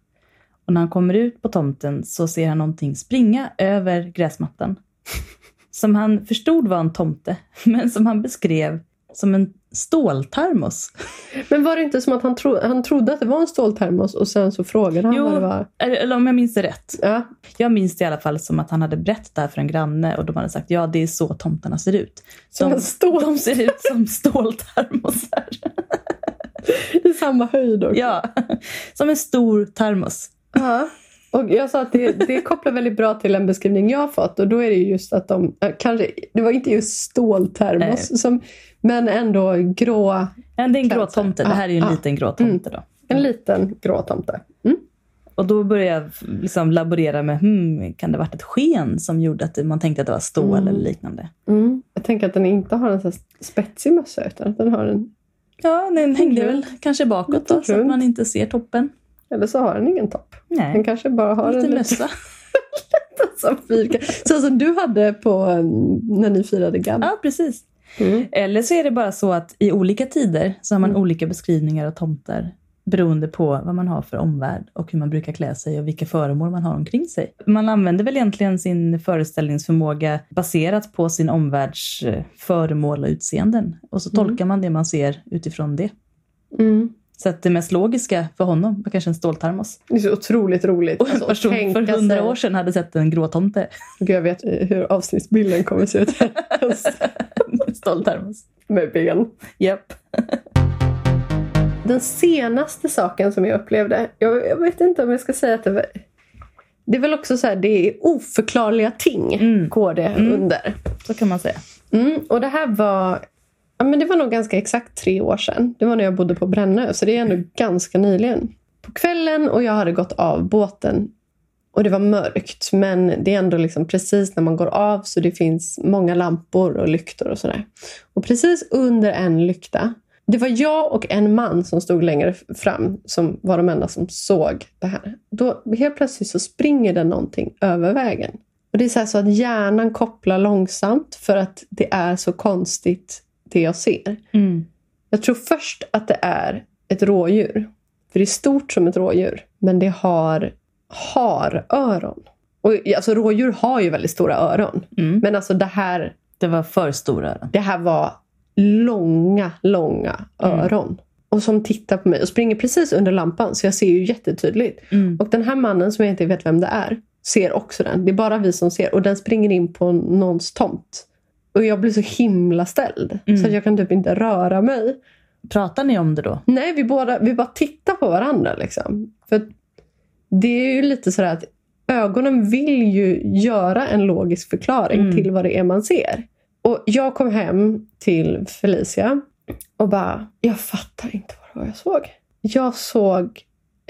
[SPEAKER 1] Och när han kommer ut på tomten så ser han någonting springa över gräsmattan. Som han förstod var en tomte, men som han beskrev som en ståltermos.
[SPEAKER 2] Men var det inte som att han, tro, han trodde att det var en ståltermos och sen så frågade han
[SPEAKER 1] Jo.
[SPEAKER 2] vad det var?
[SPEAKER 1] Eller om jag minns det rätt.
[SPEAKER 2] Ja.
[SPEAKER 1] Jag minns det i alla fall som att han hade berättat det här för en granne och de hade sagt ja, det är så tomtarna ser ut.
[SPEAKER 2] Som
[SPEAKER 1] De,
[SPEAKER 2] stål
[SPEAKER 1] de ser ut som ståltermosar.
[SPEAKER 2] i samma höjd också.
[SPEAKER 1] Ja, som en stor termos.
[SPEAKER 2] Ja. Och jag sa att det, det kopplar väldigt bra till en beskrivning jag har fått och då är det ju just att de, eh, kanske, det var inte just ståltermos, som, men ändå grå,
[SPEAKER 1] Ja, det är en grå tomte. Det här är ju en
[SPEAKER 2] ja.
[SPEAKER 1] liten grå tomte då.
[SPEAKER 2] en liten grå tomte. Mm.
[SPEAKER 1] Och då började jag liksom laborera med, hmm, kan det ha varit ett sken som gjorde att man tänkte att det var stål
[SPEAKER 2] Mm.
[SPEAKER 1] eller liknande?
[SPEAKER 2] Mm. Jag tänker att den inte har en så spetsig mössa utan att den har en,
[SPEAKER 1] Ja, den hängde väl kanske bakåt då, så att man inte ser toppen.
[SPEAKER 2] Eller så har den ingen topp. Den
[SPEAKER 1] Nej,
[SPEAKER 2] kanske bara har
[SPEAKER 1] lite
[SPEAKER 2] en
[SPEAKER 1] mössa.
[SPEAKER 2] som. Så som du hade på mm, när ni firade GAD.
[SPEAKER 1] Ja, precis.
[SPEAKER 2] Mm.
[SPEAKER 1] Eller så är det bara så att i olika tider så har man
[SPEAKER 2] Mm.
[SPEAKER 1] olika beskrivningar av tomtar beroende på vad man har för omvärld och hur man brukar klä sig och vilka föremål man har omkring sig. Man använder väl egentligen sin föreställningsförmåga baserat på sin omvärlds eh, föremål och utseenden. Och så
[SPEAKER 2] Mm.
[SPEAKER 1] tolkar man det man ser utifrån det.
[SPEAKER 2] Mm.
[SPEAKER 1] Så att det mest logiska för honom var kanske en ståltermos.
[SPEAKER 2] Det är så otroligt roligt.
[SPEAKER 1] Och en
[SPEAKER 2] Alltså,
[SPEAKER 1] person för hundra år sedan hade sett en grå tomte.
[SPEAKER 2] Gud, jag vet hur avsnittsbilden kommer se ut.
[SPEAKER 1] Ståltermos.
[SPEAKER 2] Med ben.
[SPEAKER 1] Japp.
[SPEAKER 2] Den senaste saken som jag upplevde, jag, jag vet inte om jag ska säga att det var... Det är väl också så här, det är oförklarliga ting
[SPEAKER 1] Mm.
[SPEAKER 2] går det
[SPEAKER 1] Mm.
[SPEAKER 2] under.
[SPEAKER 1] Så kan man säga.
[SPEAKER 2] Mm, och det här var... Ja, men det var nog ganska exakt tre år sedan. Det var när jag bodde på Brännö, så det är ändå ganska nyligen. På kvällen och jag hade gått av båten. Och det var mörkt, men det är ändå liksom precis när man går av så det finns många lampor och lyktor och sådär. Och precis under en lykta, det var jag och en man som stod längre fram som var de enda som såg det här. Då helt plötsligt så springer det någonting över vägen. Och Det är så, här så att hjärnan kopplar långsamt för att det är så konstigt det jag ser.
[SPEAKER 1] Mm.
[SPEAKER 2] Jag tror först att det är ett rådjur. För det är stort som ett rådjur, men det har haröron. Och, alltså, rådjur har ju väldigt stora öron.
[SPEAKER 1] Mm.
[SPEAKER 2] Men alltså det här,
[SPEAKER 1] Det var för stora öron.
[SPEAKER 2] det här var långa, långa
[SPEAKER 1] Mm.
[SPEAKER 2] öron. Och som tittar på mig och springer precis under lampan, så jag ser ju jättetydligt.
[SPEAKER 1] Mm.
[SPEAKER 2] Och den här mannen, som jag inte vet vem det är, ser också den. Det är bara vi som ser. Och den springer in på någons tomt. Och jag blir så himla ställd.
[SPEAKER 1] Mm.
[SPEAKER 2] Så att jag kan typ inte röra mig.
[SPEAKER 1] Pratar ni om det då?
[SPEAKER 2] Nej, vi, båda, vi bara tittar på varandra. Liksom. För det är ju lite sådär att ögonen vill ju göra en logisk förklaring
[SPEAKER 1] Mm.
[SPEAKER 2] till vad det är man ser. Och jag kom hem till Felicia och bara, jag fattar inte vad det var jag såg. Jag såg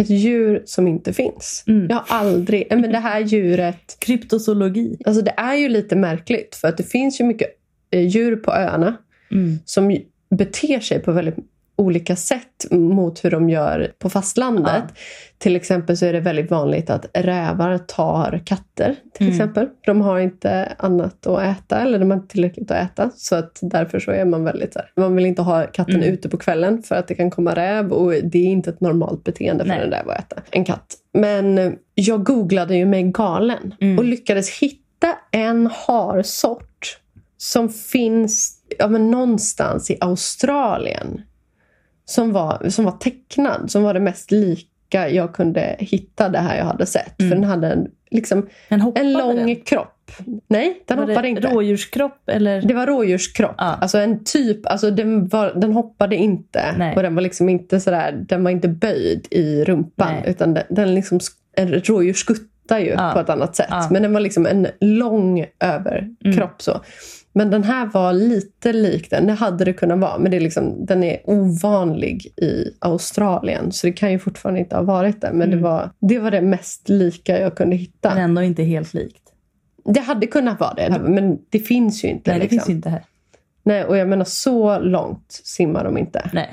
[SPEAKER 2] ett djur som inte finns.
[SPEAKER 1] Mm.
[SPEAKER 2] Jag har aldrig, men det här djuret,
[SPEAKER 1] Kryptozoologi.
[SPEAKER 2] alltså det är ju lite märkligt för att det finns ju mycket eh, djur på öarna
[SPEAKER 1] Mm.
[SPEAKER 2] som beter sig på väldigt olika sätt mot hur de gör på fastlandet.
[SPEAKER 1] Ja.
[SPEAKER 2] Till exempel så är det väldigt vanligt att rävar tar katter. till
[SPEAKER 1] Mm.
[SPEAKER 2] exempel. De har inte annat att äta eller de har inte tillräckligt att äta. Så att därför så är man väldigt så här, Man vill inte ha katten
[SPEAKER 1] Mm.
[SPEAKER 2] ute på kvällen för att det kan komma räv och det är inte ett normalt beteende för
[SPEAKER 1] Nej.
[SPEAKER 2] en räv att äta en katt. Men jag googlade ju mig galen
[SPEAKER 1] Mm.
[SPEAKER 2] och lyckades hitta en harsort som finns ja, men någonstans i Australien. Som var, som var tecknad, som var det mest lika jag kunde hitta det här jag hade sett.
[SPEAKER 1] Mm.
[SPEAKER 2] För den hade en, liksom, en lång
[SPEAKER 1] den?
[SPEAKER 2] kropp. Nej, den
[SPEAKER 1] var
[SPEAKER 2] hoppade
[SPEAKER 1] det
[SPEAKER 2] inte.
[SPEAKER 1] rådjurskropp eller?
[SPEAKER 2] Det var rådjurskropp.
[SPEAKER 1] Ja.
[SPEAKER 2] Alltså en typ, alltså den, var, den hoppade inte.
[SPEAKER 1] Nej.
[SPEAKER 2] Och den var liksom inte sådär, den var inte böjd i rumpan.
[SPEAKER 1] Nej.
[SPEAKER 2] Utan den, den liksom, en rådjur skuttar ju
[SPEAKER 1] Ja.
[SPEAKER 2] på ett annat sätt.
[SPEAKER 1] Ja.
[SPEAKER 2] Men den var liksom en lång överkropp.
[SPEAKER 1] Mm.
[SPEAKER 2] så. Men den här var lite lik den. Det hade det kunnat vara. Men det är liksom, den är ovanlig i Australien. Så det kan ju fortfarande inte ha varit det. Men
[SPEAKER 1] Mm.
[SPEAKER 2] det, var, det var det mest lika jag kunde hitta.
[SPEAKER 1] Men ändå inte helt likt.
[SPEAKER 2] Det hade kunnat vara det. Men det finns ju inte.
[SPEAKER 1] Nej, det
[SPEAKER 2] liksom.
[SPEAKER 1] finns ju inte här.
[SPEAKER 2] Nej, och jag menar så långt simmar de inte.
[SPEAKER 1] Nej.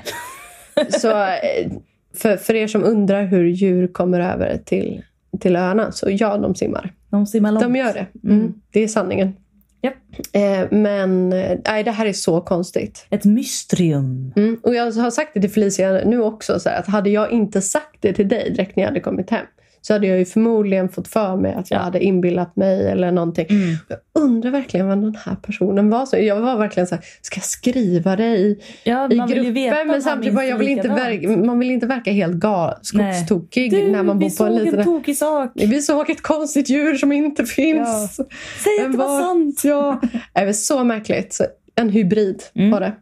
[SPEAKER 2] Så eh, för, för er som undrar hur djur kommer över till, till öarna, så ja, de simmar.
[SPEAKER 1] De simmar långt.
[SPEAKER 2] De gör det. Mm.
[SPEAKER 1] Mm.
[SPEAKER 2] Det är sanningen.
[SPEAKER 1] Japp.
[SPEAKER 2] Eh, men eh, nej, det här är så konstigt.
[SPEAKER 1] Ett mysterium.
[SPEAKER 2] Mm. Och jag har sagt det till Felicia nu också, så här, att hade jag inte sagt det till dig direkt när jag hade kommit hem så hade jag ju förmodligen fått för mig att jag
[SPEAKER 1] Ja.
[SPEAKER 2] hade inbillat mig eller någonting.
[SPEAKER 1] Mm.
[SPEAKER 2] Jag undrar verkligen vad den här personen var. Så jag var verkligen så här, ska jag skriva det i,
[SPEAKER 1] Ja,
[SPEAKER 2] i gruppen? men samtidigt bara, jag vill inte verka, man vill inte verka helt gal,
[SPEAKER 1] Nej.
[SPEAKER 2] skogstokig
[SPEAKER 1] Du,
[SPEAKER 2] när man
[SPEAKER 1] vi
[SPEAKER 2] bor på en
[SPEAKER 1] såg en
[SPEAKER 2] liten...
[SPEAKER 1] tokig sak.
[SPEAKER 2] Vi såg ett konstigt djur som inte finns.
[SPEAKER 1] Säg att det var sant.
[SPEAKER 2] Ja, det är så märkligt. Så en hybrid
[SPEAKER 1] Mm.
[SPEAKER 2] var det.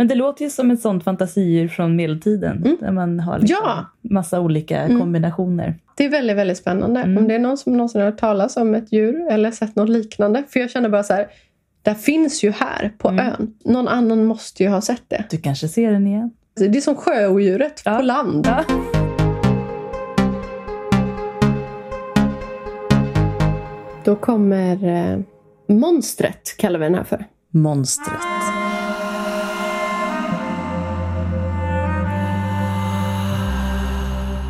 [SPEAKER 1] Men det låter ju som ett sånt fantasidjur från medeltiden. Där man har liksom
[SPEAKER 2] Ja.
[SPEAKER 1] massa olika
[SPEAKER 2] Mm.
[SPEAKER 1] kombinationer.
[SPEAKER 2] Det är väldigt, väldigt spännande.
[SPEAKER 1] Mm.
[SPEAKER 2] Om det är någon som någonsin har hört talas om ett djur eller sett något liknande. För jag känner bara så här, det finns ju här på
[SPEAKER 1] Mm.
[SPEAKER 2] ön. Någon annan måste ju ha sett det.
[SPEAKER 1] Du kanske ser den igen?
[SPEAKER 2] Det är som sjöodjuret
[SPEAKER 1] Ja.
[SPEAKER 2] på land.
[SPEAKER 1] Ja.
[SPEAKER 2] Då kommer eh, monstret, kallar vi den här för.
[SPEAKER 1] Monstret.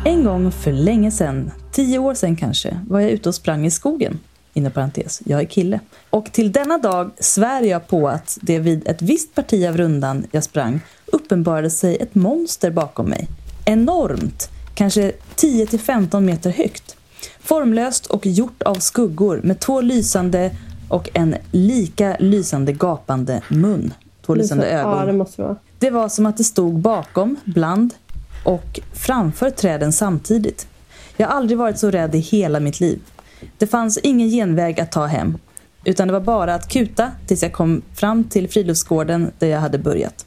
[SPEAKER 1] En gång för länge sedan, tio år sedan kanske, var jag ute och sprang i skogen. Inom parentes, jag är kille. Och till denna dag svär jag på att det vid ett visst parti av rundan jag sprang uppenbarade sig ett monster bakom mig. Enormt, kanske 10-15 meter högt. Formlöst och gjort av skuggor med två lysande och en lika lysande gapande mun. Två lysande ögon.
[SPEAKER 2] Ja, det måste vara.
[SPEAKER 1] Det var som att det stod bakom, bland och framför träden samtidigt. Jag har aldrig varit så rädd i hela mitt liv. Det fanns ingen genväg att ta hem, utan det var bara att kuta tills jag kom fram till friluftsgården där jag hade börjat.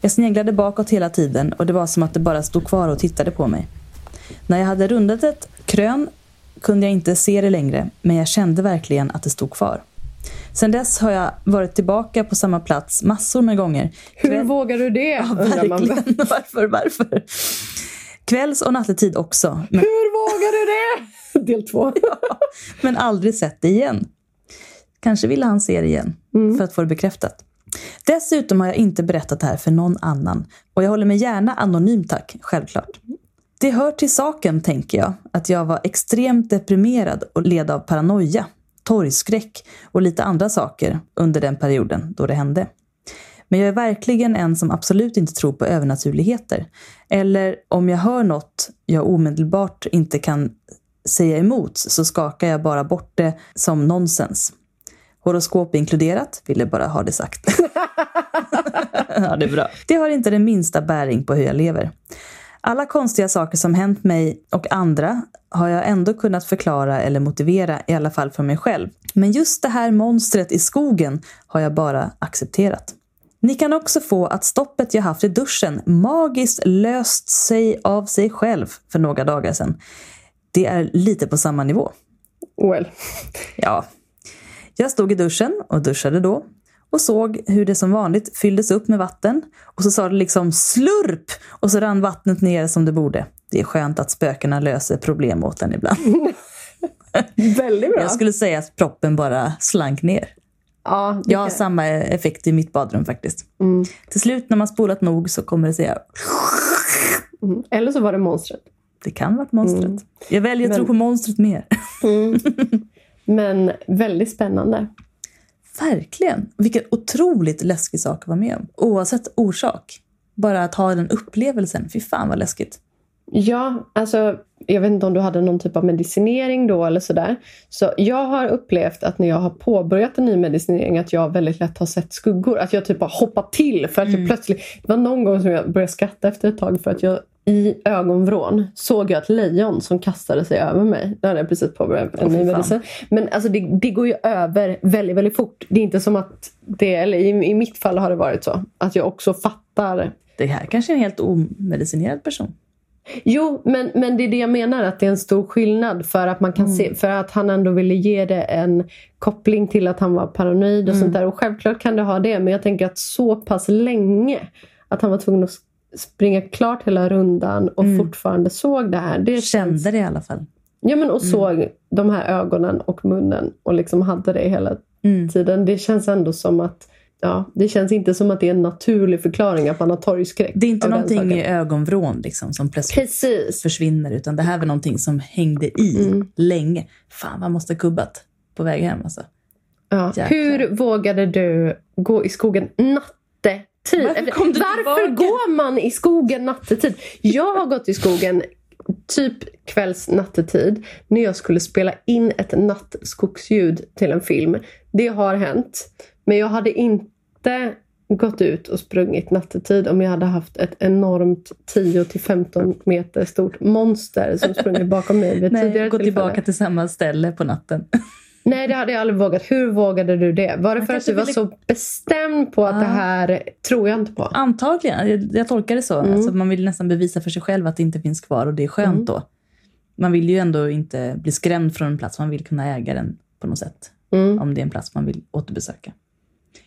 [SPEAKER 1] Jag sneglade bakåt hela tiden och det var som att det bara stod kvar och tittade på mig. När jag hade rundat ett krön kunde jag inte se det längre, men jag kände verkligen att det stod kvar. Sen dess har jag varit tillbaka på samma plats massor med gånger.
[SPEAKER 2] Hur
[SPEAKER 1] Kväll-
[SPEAKER 2] vågar du det?
[SPEAKER 1] Ja,
[SPEAKER 2] undrar man.
[SPEAKER 1] verkligen. Varför, varför? Kvälls och nattetid också, men,
[SPEAKER 2] Hur vågar du det? Del två.
[SPEAKER 1] men aldrig sett det igen. Kanske ville han se det igen,
[SPEAKER 2] Mm.
[SPEAKER 1] för att få det bekräftat. Dessutom har jag inte berättat det här för någon annan. Och jag håller mig gärna anonym tack, självklart. Det hör till saken, tänker jag, att jag var extremt deprimerad och led av paranoia, torgskräck och lite andra saker under den perioden då det hände. Men jag är verkligen en som absolut inte tror på övernaturligheter. Eller om jag hör något jag omedelbart inte kan säga emot så skakar jag bara bort det som nonsens. Horoskop inkluderat, ville bara ha det sagt. ja, det är bra. Det har inte den minsta bäring på hur jag lever. Alla konstiga saker som hänt mig och andra har jag ändå kunnat förklara eller motivera, i alla fall för mig själv. Men just det här monstret i skogen har jag bara accepterat. Ni kan också få att stoppet jag haft i duschen magiskt löst sig av sig själv för några dagar sedan. Det är lite på samma nivå.
[SPEAKER 2] Well.
[SPEAKER 1] Ja. Jag stod i duschen och duschade då och såg hur det som vanligt fylldes upp med vatten och så sa det liksom slurp och så rann vattnet ner som det borde. Det är skönt att spökena löser problem åt en ibland.
[SPEAKER 2] Väldigt bra.
[SPEAKER 1] Jag skulle säga att proppen bara slank ner.
[SPEAKER 2] Ja,
[SPEAKER 1] Jag har samma effekt i mitt badrum faktiskt.
[SPEAKER 2] Mm.
[SPEAKER 1] Till slut när man spolat nog så kommer det säga
[SPEAKER 2] Mm. Eller så var det monstret.
[SPEAKER 1] det kan vara monstret.
[SPEAKER 2] Mm.
[SPEAKER 1] Jag väljer att
[SPEAKER 2] Men-
[SPEAKER 1] tro på monstret mer.
[SPEAKER 2] Mm. Men väldigt spännande.
[SPEAKER 1] Verkligen. Vilken otroligt läskig sak att vara med om. Oavsett orsak. Bara att ha den upplevelsen. Fy fan vad läskigt.
[SPEAKER 2] Ja, alltså jag vet inte om du hade någon typ av medicinering då eller sådär. Så jag har upplevt att när jag har påbörjat en ny medicinering att jag väldigt lätt har sett skuggor. Att jag typ har hoppat till för att jag plötsligt... Det var någon gång som jag började skratta efter ett tag för att jag i ögonvrån såg jag ett lejon som kastade sig över mig. Då hade jag precis påbörjat en ny medicin. Men alltså det, det går ju över väldigt, väldigt fort. Det är inte som att det, eller i, i mitt fall har det varit så, att jag också fattar
[SPEAKER 1] Det här kanske är en helt omedicinerad person.
[SPEAKER 2] Jo, men, men det är det jag menar, att det är en stor skillnad för att man kan se, för att han ändå ville ge det en koppling till att han var paranoid och sånt där. Och självklart kan det ha det, men jag tänker att så pass länge att han var tvungen att springa klart hela rundan och fortfarande såg det här. Det
[SPEAKER 1] Kände det i alla fall.
[SPEAKER 2] ja, men och såg de här ögonen och munnen och liksom hade det hela
[SPEAKER 1] Mm.
[SPEAKER 2] tiden. Det känns ändå som att Ja, det känns inte som att det är en naturlig förklaring att man har torgskräck.
[SPEAKER 1] Det är inte någonting i ögonvrån liksom, som plötsligt
[SPEAKER 2] Precis.
[SPEAKER 1] försvinner. Utan det här var någonting som hängde i
[SPEAKER 2] Mm.
[SPEAKER 1] länge. Fan, man måste ha kubbat på väg hem alltså.
[SPEAKER 2] Ja. Hur vågade du gå i skogen nattetid?
[SPEAKER 1] Varför du
[SPEAKER 2] Varför
[SPEAKER 1] tillbaka?
[SPEAKER 2] går man i skogen nattetid? Jag har gått i skogen typ kvälls nattetid när jag skulle spela in ett nattskogsljud till en film. Det har hänt. Men jag hade inte gått ut och sprungit nattetid om jag hade haft ett enormt 10-15 meter stort monster som sprungit bakom mig vid
[SPEAKER 1] Nej,
[SPEAKER 2] tidigare
[SPEAKER 1] gå tillbaka till samma ställe på natten.
[SPEAKER 2] Nej, det hade jag aldrig vågat. Hur vågade du det? Var det för att du var
[SPEAKER 1] ville-
[SPEAKER 2] så bestämd på att
[SPEAKER 1] Ah.
[SPEAKER 2] det här tror jag inte på?
[SPEAKER 1] Antagligen, jag, jag tolkar det så.
[SPEAKER 2] Mm.
[SPEAKER 1] Alltså, man vill nästan bevisa för sig själv att det inte finns kvar och det är skönt
[SPEAKER 2] Mm.
[SPEAKER 1] då. Man vill ju ändå inte bli skrämd från en plats, man vill kunna äga den på något sätt.
[SPEAKER 2] Mm.
[SPEAKER 1] Om det är en plats man vill återbesöka.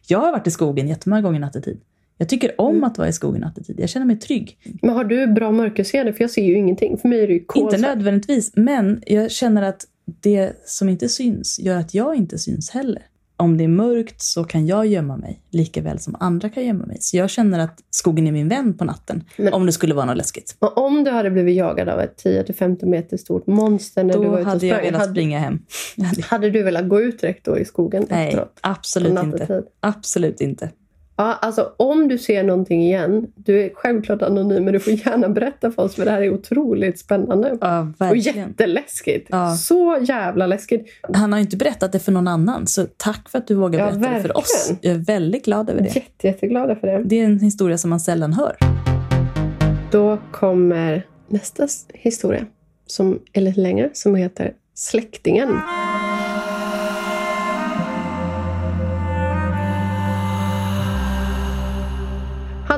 [SPEAKER 1] Jag har varit i skogen jättemånga gånger nattetid. Jag tycker om
[SPEAKER 2] Mm.
[SPEAKER 1] att vara i skogen nattetid. Jag känner mig trygg.
[SPEAKER 2] Men har du bra mörkerseende? För jag ser ju ingenting. För mig är det ju
[SPEAKER 1] Inte
[SPEAKER 2] kolsvart.
[SPEAKER 1] nödvändigtvis, men jag känner att det som inte syns gör att jag inte syns heller. Om det är mörkt så kan jag gömma mig lika väl som andra kan gömma mig. Så jag känner att skogen är min vän på natten.
[SPEAKER 2] Men-
[SPEAKER 1] Om det skulle vara något läskigt.
[SPEAKER 2] Och om du hade blivit jagad av ett 10-15 meter stort monster när du
[SPEAKER 1] Då
[SPEAKER 2] var ute och
[SPEAKER 1] hade jag
[SPEAKER 2] sprang,
[SPEAKER 1] velat
[SPEAKER 2] hade,
[SPEAKER 1] springa hem. Hade-
[SPEAKER 2] du velat gå ut direkt då i skogen
[SPEAKER 1] Nej,
[SPEAKER 2] efteråt?
[SPEAKER 1] absolut inte. Absolut inte.
[SPEAKER 2] Ja, alltså om du ser någonting igen, du är självklart anonym, men du får gärna berätta för oss för det här är otroligt spännande.
[SPEAKER 1] Ja,
[SPEAKER 2] Och
[SPEAKER 1] verkligen.
[SPEAKER 2] jätteläskigt.
[SPEAKER 1] Ja.
[SPEAKER 2] Så jävla läskigt.
[SPEAKER 1] Han har ju inte berättat det för någon annan, så tack för att du vågar berätta det för oss.
[SPEAKER 2] verkligen.
[SPEAKER 1] Jag är väldigt glad över det.
[SPEAKER 2] Jätte, jätteglada för det.
[SPEAKER 1] Det är en historia som man sällan hör.
[SPEAKER 2] Då kommer nästa historia som är lite längre, som heter Släktingen.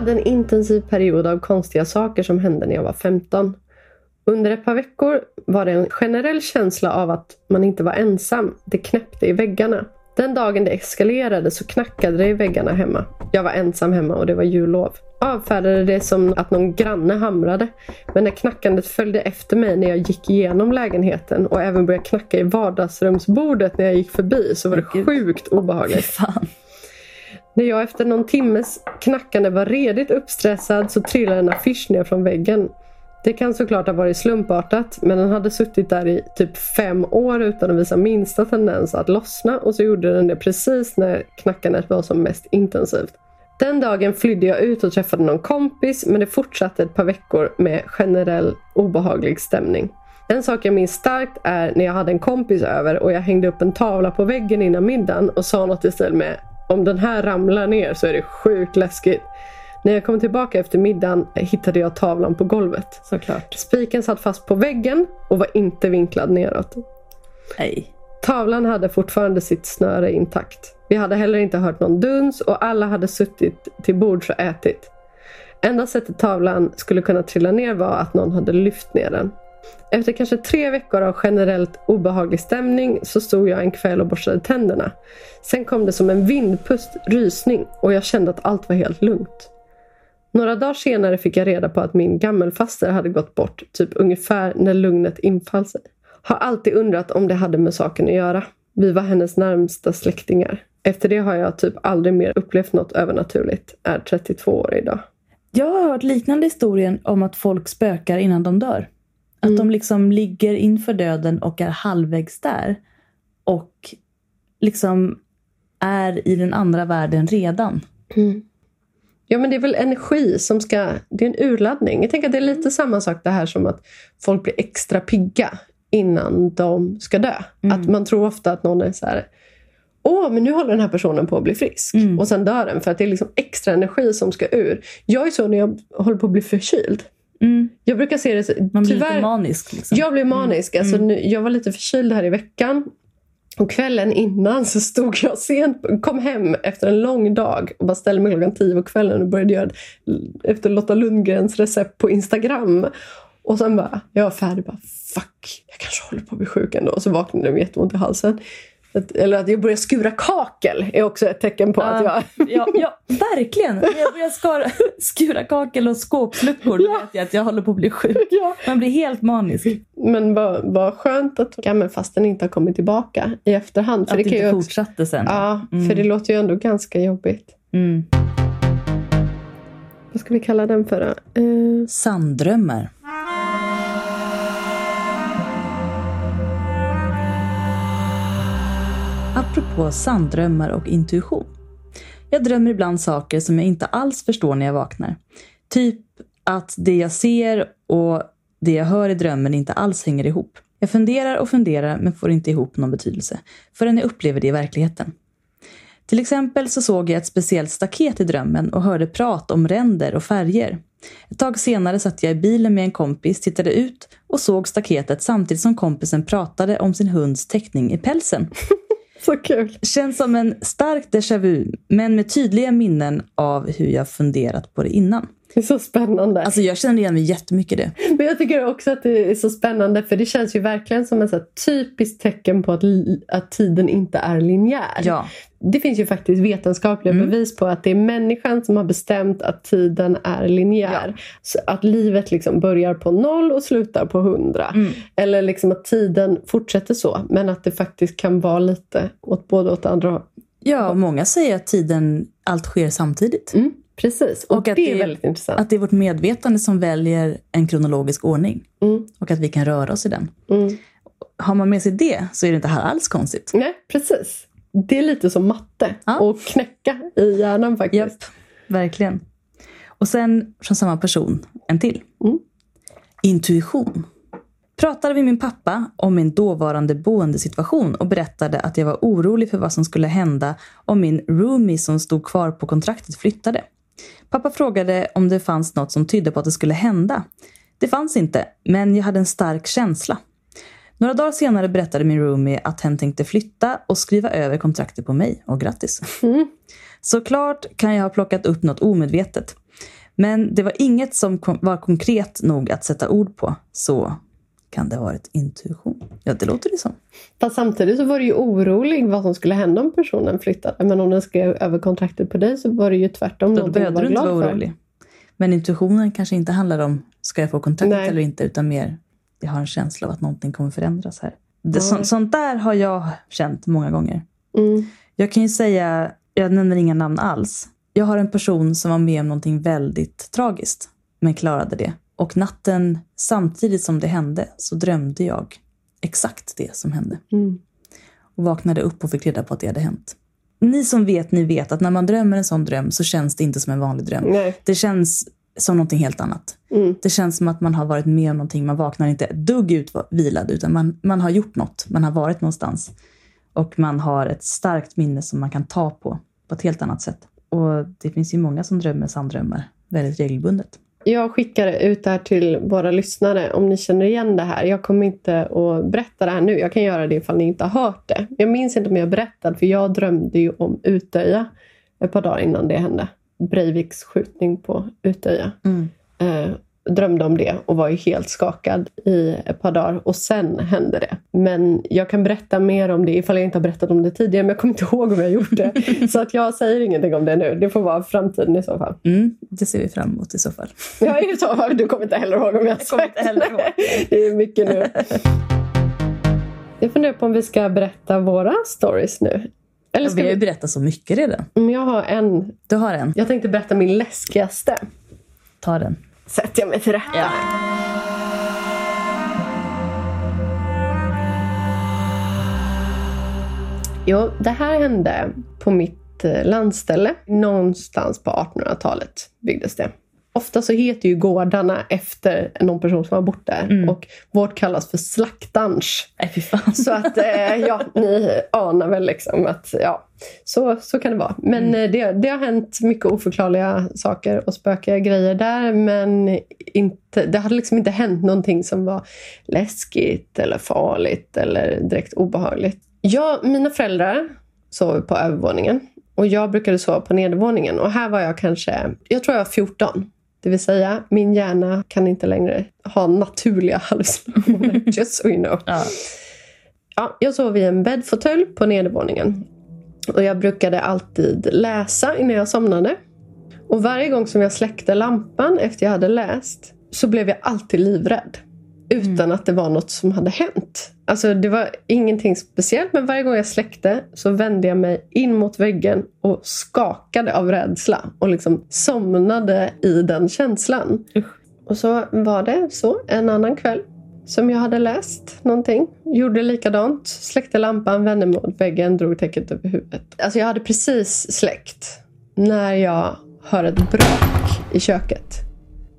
[SPEAKER 2] Hade en intensiv period av konstiga saker som hände när jag var 15. Under ett par veckor var det en generell känsla av att man inte var ensam. Det knäppte i väggarna. Den dagen det eskalerade så knackade det i väggarna hemma. Jag var ensam hemma och det var jullov. Avfärdade det som att någon granne hamrade. Men när knackandet följde efter mig när jag gick igenom lägenheten och även började knacka i vardagsrumsbordet när jag gick förbi så var det sjukt obehagligt. När jag efter någon timmes knackande var redigt uppstressad så trillade en affisch ner från väggen. Det kan såklart ha varit slumpartat men den hade suttit där i typ fem år utan att visa minsta tendens att lossna och så gjorde den det precis när knackandet var som mest intensivt. Den dagen flydde jag ut och träffade någon kompis men det fortsatte ett par veckor med generell obehaglig stämning. En sak jag minns starkt är när jag hade en kompis över och jag hängde upp en tavla på väggen innan middagen och sa något i stil med om den här ramlar ner så är det sjukt läskigt. När jag kom tillbaka efter middagen hittade jag tavlan på golvet.
[SPEAKER 1] Såklart.
[SPEAKER 2] Spiken satt fast på väggen och var inte vinklad neråt.
[SPEAKER 1] Nej.
[SPEAKER 2] Tavlan hade fortfarande sitt snöre intakt. Vi hade heller inte hört någon duns och alla hade suttit till bords och ätit. Enda sättet tavlan skulle kunna trilla ner var att någon hade lyft ner den. Efter kanske tre veckor av generellt obehaglig stämning så stod jag en kväll och borstade tänderna. Sen kom det som en vindpust rysning och jag kände att allt var helt lugnt. Några dagar senare fick jag reda på att min gammelfaster hade gått bort, typ ungefär när lugnet infall sig. Har alltid undrat om det hade med saken att göra. Vi var hennes närmsta släktingar. Efter det har jag typ aldrig mer upplevt något övernaturligt. Är 32 år idag.
[SPEAKER 1] Jag har hört liknande historien om att folk spökar innan de dör. Att
[SPEAKER 2] Mm.
[SPEAKER 1] de liksom ligger inför döden och är halvvägs där. Och liksom är i den andra världen redan.
[SPEAKER 2] Ja men det är väl energi som ska... Det är en urladdning. Jag tänker att det är lite samma sak det här som att folk blir extra pigga innan de ska dö.
[SPEAKER 1] Mm.
[SPEAKER 2] Att man tror ofta att någon är så här... Åh, men nu håller den här personen på att bli frisk.
[SPEAKER 1] Mm.
[SPEAKER 2] Och sen dör den för att det är liksom extra energi som ska ur. Jag är så när jag håller på att bli förkyld.
[SPEAKER 1] Mm.
[SPEAKER 2] Jag brukar se det så...
[SPEAKER 1] Man blir
[SPEAKER 2] tyvärr,
[SPEAKER 1] lite manisk. Liksom.
[SPEAKER 2] jag blir manisk. Alltså,
[SPEAKER 1] Mm.
[SPEAKER 2] nu, jag var lite förkyld här i veckan. Och kvällen innan så stod jag sent, kom hem efter en lång dag och bara ställde mig klockan tio på kvällen och började göra efter Lotta Lundgrens recept på Instagram. Och sen bara, jag var färdig bara, fuck, jag kanske håller på att bli sjuk ändå. Och så vaknade jag med jätteont i halsen. Att, eller att jag börjar skura kakel är också ett tecken på att jag...
[SPEAKER 1] Ja, ja, verkligen. När jag börjar skara, skura kakel och skåpsluckor
[SPEAKER 2] Ja.
[SPEAKER 1] vet jag att jag håller på att bli sjuk.
[SPEAKER 2] ja.
[SPEAKER 1] Man blir helt manisk.
[SPEAKER 2] Men vad, vad skönt att gammelfasten inte har kommit tillbaka i efterhand. För
[SPEAKER 1] att
[SPEAKER 2] det
[SPEAKER 1] det inte
[SPEAKER 2] också,
[SPEAKER 1] fortsatte sen.
[SPEAKER 2] Ja,
[SPEAKER 1] Mm.
[SPEAKER 2] för det låter ju ändå ganska jobbigt.
[SPEAKER 1] Mm.
[SPEAKER 2] Vad ska vi kalla den för då? Eh,
[SPEAKER 1] Sanddrömmar. Apropå på sanddrömmar och intuition. Jag drömmer ibland saker som jag inte alls förstår när jag vaknar. Typ att det jag ser och det jag hör i drömmen inte alls hänger ihop. Jag funderar och funderar men får inte ihop någon betydelse förrän jag upplever det i verkligheten. Till exempel så såg jag ett speciellt staket i drömmen och hörde prat om ränder och färger. Ett tag senare satt jag i bilen med en kompis, tittade ut och såg staketet samtidigt som kompisen pratade om sin hunds teckning i pälsen.
[SPEAKER 2] Så kul.
[SPEAKER 1] Känns som en stark déjà vu, men med tydliga minnen av hur jag funderat på det innan.
[SPEAKER 2] Det är så spännande.
[SPEAKER 1] Alltså jag känner igen mig jättemycket i det.
[SPEAKER 2] Men jag tycker också att det är så spännande för det känns ju verkligen som ett typiskt tecken på att, att tiden inte är linjär.
[SPEAKER 1] Ja.
[SPEAKER 2] Det finns ju faktiskt vetenskapliga
[SPEAKER 1] Mm.
[SPEAKER 2] bevis på att det är människan som har bestämt att tiden är linjär. Så att livet liksom börjar på noll och slutar på hundra.
[SPEAKER 1] Mm.
[SPEAKER 2] Eller liksom att tiden fortsätter så. Men att det faktiskt kan vara lite åt både åt andra
[SPEAKER 1] Ja, många säger att tiden, allt sker samtidigt.
[SPEAKER 2] mm, Precis, och,
[SPEAKER 1] Och att
[SPEAKER 2] det är
[SPEAKER 1] det-
[SPEAKER 2] väldigt intressant.
[SPEAKER 1] Att det är vårt medvetande som väljer en kronologisk ordning.
[SPEAKER 2] Mm,
[SPEAKER 1] Och att vi kan röra oss i den.
[SPEAKER 2] mm.
[SPEAKER 1] Har man med sig det så är det inte här alls konstigt.
[SPEAKER 2] Nej, precis. Det är lite som matte.
[SPEAKER 1] Ja.
[SPEAKER 2] Och knäcka i hjärnan faktiskt.
[SPEAKER 1] Japp, verkligen. Och sen från samma person, en till.
[SPEAKER 2] Mm.
[SPEAKER 1] Intuition. Pratade med min pappa om min dåvarande boendesituation och berättade att jag var orolig för vad som skulle hända om min roomie som stod kvar på kontraktet flyttade. Pappa frågade om det fanns något som tydde på att det skulle hända. Det fanns inte, men jag hade en stark känsla. Några dagar senare berättade min roomie att hen tänkte flytta och skriva över kontraktet på mig. Och grattis!
[SPEAKER 2] Mm.
[SPEAKER 1] Såklart kan jag ha plockat upp något omedvetet. Men det var inget som var konkret nog att sätta ord på. Så kan det ha varit intuition. Ja, det låter det som.
[SPEAKER 2] Fast samtidigt så var du ju orolig vad som skulle hända om personen flyttade. Men om den skrev över kontraktet på dig så var det ju tvärtom
[SPEAKER 1] Då behövde du inte vara
[SPEAKER 2] för.
[SPEAKER 1] orolig. Men intuitionen kanske inte handlar om ska jag få kontraktet
[SPEAKER 2] Nej.
[SPEAKER 1] eller inte, utan mer jag har en känsla av att någonting kommer förändras här. Det, så, sånt där har jag känt många gånger.
[SPEAKER 2] Mm.
[SPEAKER 1] Jag kan ju säga, jag nämner inga namn alls. Jag har en person som var med om någonting väldigt tragiskt, men klarade det. Och natten samtidigt som det hände så drömde jag exakt det som hände.
[SPEAKER 2] Mm.
[SPEAKER 1] Och vaknade upp och fick reda på att det hade hänt. Ni som vet, ni vet att när man drömmer en sån dröm så känns det inte som en vanlig dröm.
[SPEAKER 2] Nej.
[SPEAKER 1] Det känns som någonting helt annat.
[SPEAKER 2] Mm.
[SPEAKER 1] Det känns som att man har varit med om någonting. Man vaknar inte ett dugg utvilad, utan man, man har gjort något. Man har varit någonstans. Och man har ett starkt minne som man kan ta på, på ett helt annat sätt. Och det finns ju många som drömmer sanndrömmar väldigt regelbundet.
[SPEAKER 2] Jag skickar ut det här till våra lyssnare om ni känner igen det här. Jag kommer inte att berätta det här nu. Jag kan göra det ifall ni inte har hört det. Jag minns inte om jag berättade för jag drömde ju om Utöja ett par dagar innan det hände. Breiviks skjutning på Utöja. Eh, drömde om det och var ju helt skakad i ett par dagar och sen hände det. Men jag kan berätta mer om det ifall jag inte har berättat om det tidigare men jag kommer inte ihåg om jag gjort det. Så att jag säger ingenting om det nu. Det får vara framtiden i så fall.
[SPEAKER 1] Mm, det ser vi fram emot i så fall.
[SPEAKER 2] Ja, det så? Du kommer inte heller ihåg om jag har
[SPEAKER 1] kommer
[SPEAKER 2] sagt
[SPEAKER 1] inte heller ihåg.
[SPEAKER 2] Det är mycket nu. Jag funderar på om vi ska berätta våra stories nu. Eller
[SPEAKER 1] Vi
[SPEAKER 2] ska
[SPEAKER 1] har ju
[SPEAKER 2] vi...
[SPEAKER 1] berättat så mycket redan.
[SPEAKER 2] Mm, Jag har en.
[SPEAKER 1] Du har en.
[SPEAKER 2] Jag tänkte berätta min läskigaste.
[SPEAKER 1] Ta den.
[SPEAKER 2] Sätter jag mig till rätta.
[SPEAKER 1] Ja.
[SPEAKER 2] Jo, det här hände på mitt eh, landställe. Någonstans på 1800-talet byggdes det. Ofta så heter ju gårdarna efter någon person som har bott där.
[SPEAKER 1] Mm.
[SPEAKER 2] Och vårt kallas för slaktansch.
[SPEAKER 1] Fan.
[SPEAKER 2] Så att, eh, ja, ni anar väl liksom att, ja, så, så kan det vara. Men eh, det, det har hänt mycket oförklarliga saker och spökiga grejer där, men inte, det hade liksom inte hänt någonting som var läskigt eller farligt eller direkt obehagligt. Jag, mina föräldrar sov på övervåningen och jag brukade sova på nedervåningen och här var jag kanske, jag tror jag var 14. Det vill säga, min hjärna kan inte längre ha naturliga hallucinationer. Just so you know.
[SPEAKER 1] Ja.
[SPEAKER 2] Ja, jag sov i en bäddfåtölj på nedervåningen. Och jag brukade alltid läsa innan jag somnade. Och varje gång som jag släckte lampan efter jag hade läst så blev jag alltid livrädd. Utan att det var något som hade hänt. Alltså det var ingenting speciellt men varje gång jag släckte så vände jag mig in mot väggen och skakade av rädsla. Och liksom somnade i den känslan.
[SPEAKER 1] Usch.
[SPEAKER 2] Och så var det så en annan kväll som jag hade läst någonting. Gjorde likadant. Släckte lampan, vände mot väggen, drog täcket över huvudet. Alltså jag hade precis släckt när jag hör ett brak i köket.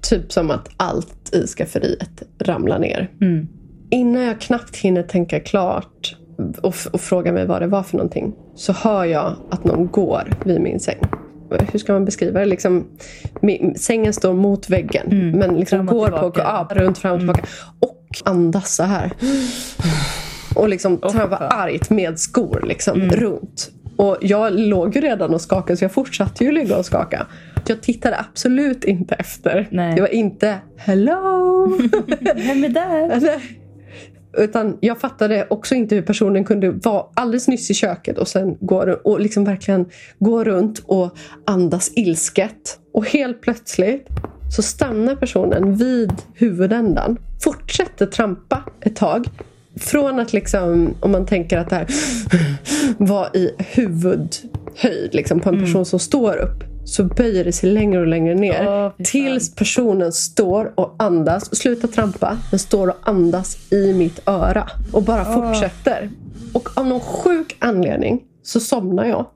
[SPEAKER 2] Typ som att allt i skafferiet ramlar ner.
[SPEAKER 1] Mm.
[SPEAKER 2] Innan jag knappt hinner tänka klart och, och fråga mig vad det var för någonting så hör jag att någon går vid min säng. Hur ska man beskriva det? Liksom, min, sängen står mot väggen
[SPEAKER 1] Mm.
[SPEAKER 2] men liksom går på, ja, runt fram och tillbaka. Och andas så här. Och liksom
[SPEAKER 1] Åh,
[SPEAKER 2] trampar argt med skor liksom,
[SPEAKER 1] Mm.
[SPEAKER 2] runt. Och jag låg ju redan och skakade så jag fortsatte ju ligga och skaka. Jag tittade absolut inte efter.
[SPEAKER 1] Nej.
[SPEAKER 2] Det var inte hello.
[SPEAKER 1] Vem är där?
[SPEAKER 2] Eller, utan jag fattade också inte hur personen kunde vara alldeles nyss i köket och sen gå, och liksom verkligen gå runt och andas ilsket. Och helt plötsligt så stannar personen vid huvudändan. Fortsätter trampa ett tag. Från att liksom, om man tänker att det här var i huvudhöjd liksom, på en person som står upp. Så böjer det sig längre och längre ner.
[SPEAKER 1] Fan.
[SPEAKER 2] tills personen står och andas. Och slutar trampa, men står och andas i mitt öra. Och bara fortsätter. Och av någon sjuk anledning så somnar jag.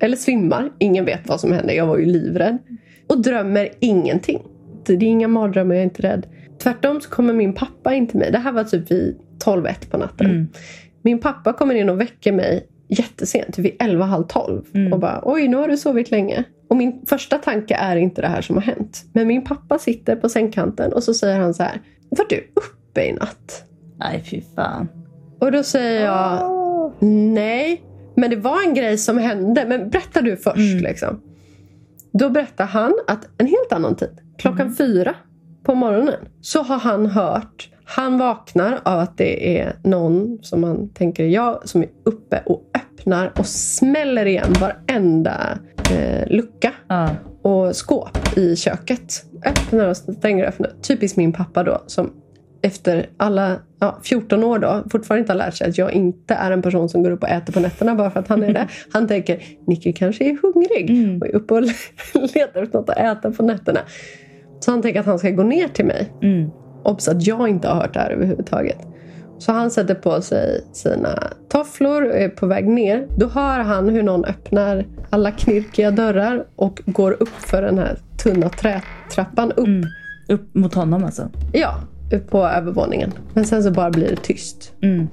[SPEAKER 2] Eller svimmar. Ingen vet vad som händer. Jag var ju livrädd. Och drömmer ingenting. Det är inga mardrömmar, jag är inte rädd. Tvärtom så kommer min pappa in till mig. Det här var typ vid 12-1 på natten.
[SPEAKER 1] Mm.
[SPEAKER 2] Min pappa kommer in och väcker mig jättesent, vid 11, halv 12.
[SPEAKER 1] Mm.
[SPEAKER 2] Och bara, oj nu har du sovit länge. Och min första tanke är inte det här som har hänt. Men min pappa sitter på sängkanten och så säger han så här, var du uppe i natt?
[SPEAKER 1] Nej, fy fan.
[SPEAKER 2] Och då säger jag, nej. Men det var en grej som hände. Men berätta du först.
[SPEAKER 1] Mm.
[SPEAKER 2] Liksom. Då berättar han att en helt annan tid, klockan
[SPEAKER 1] Mm.
[SPEAKER 2] fyra på morgonen, så har han hört han vaknar av att det är någon som man tänker är jag som är uppe och öppnar och smäller igen varenda eh, lucka
[SPEAKER 1] Ja.
[SPEAKER 2] och skåp i köket. Öppnar och stänger och öppnar. Typiskt min pappa då som efter alla ja, 14 år då fortfarande inte har lärt sig att jag inte är en person som går upp och äter på nätterna bara för att han är det. Han tänker Nicky kanske är hungrig
[SPEAKER 1] Mm.
[SPEAKER 2] och är uppe och letar efter något att äta på nätterna. Så han tänker att han ska gå ner till mig.
[SPEAKER 1] Mm.
[SPEAKER 2] Obs att jag inte har hört det här överhuvudtaget. Så han sätter på sig sina tofflor och är på väg ner. Då hör han hur någon öppnar alla knirkiga dörrar och går upp för den här tunna trätrappan upp.
[SPEAKER 1] Mm. Upp mot honom alltså.
[SPEAKER 2] Ja, upp på övervåningen. Men sen så bara blir det tyst.
[SPEAKER 1] Mm.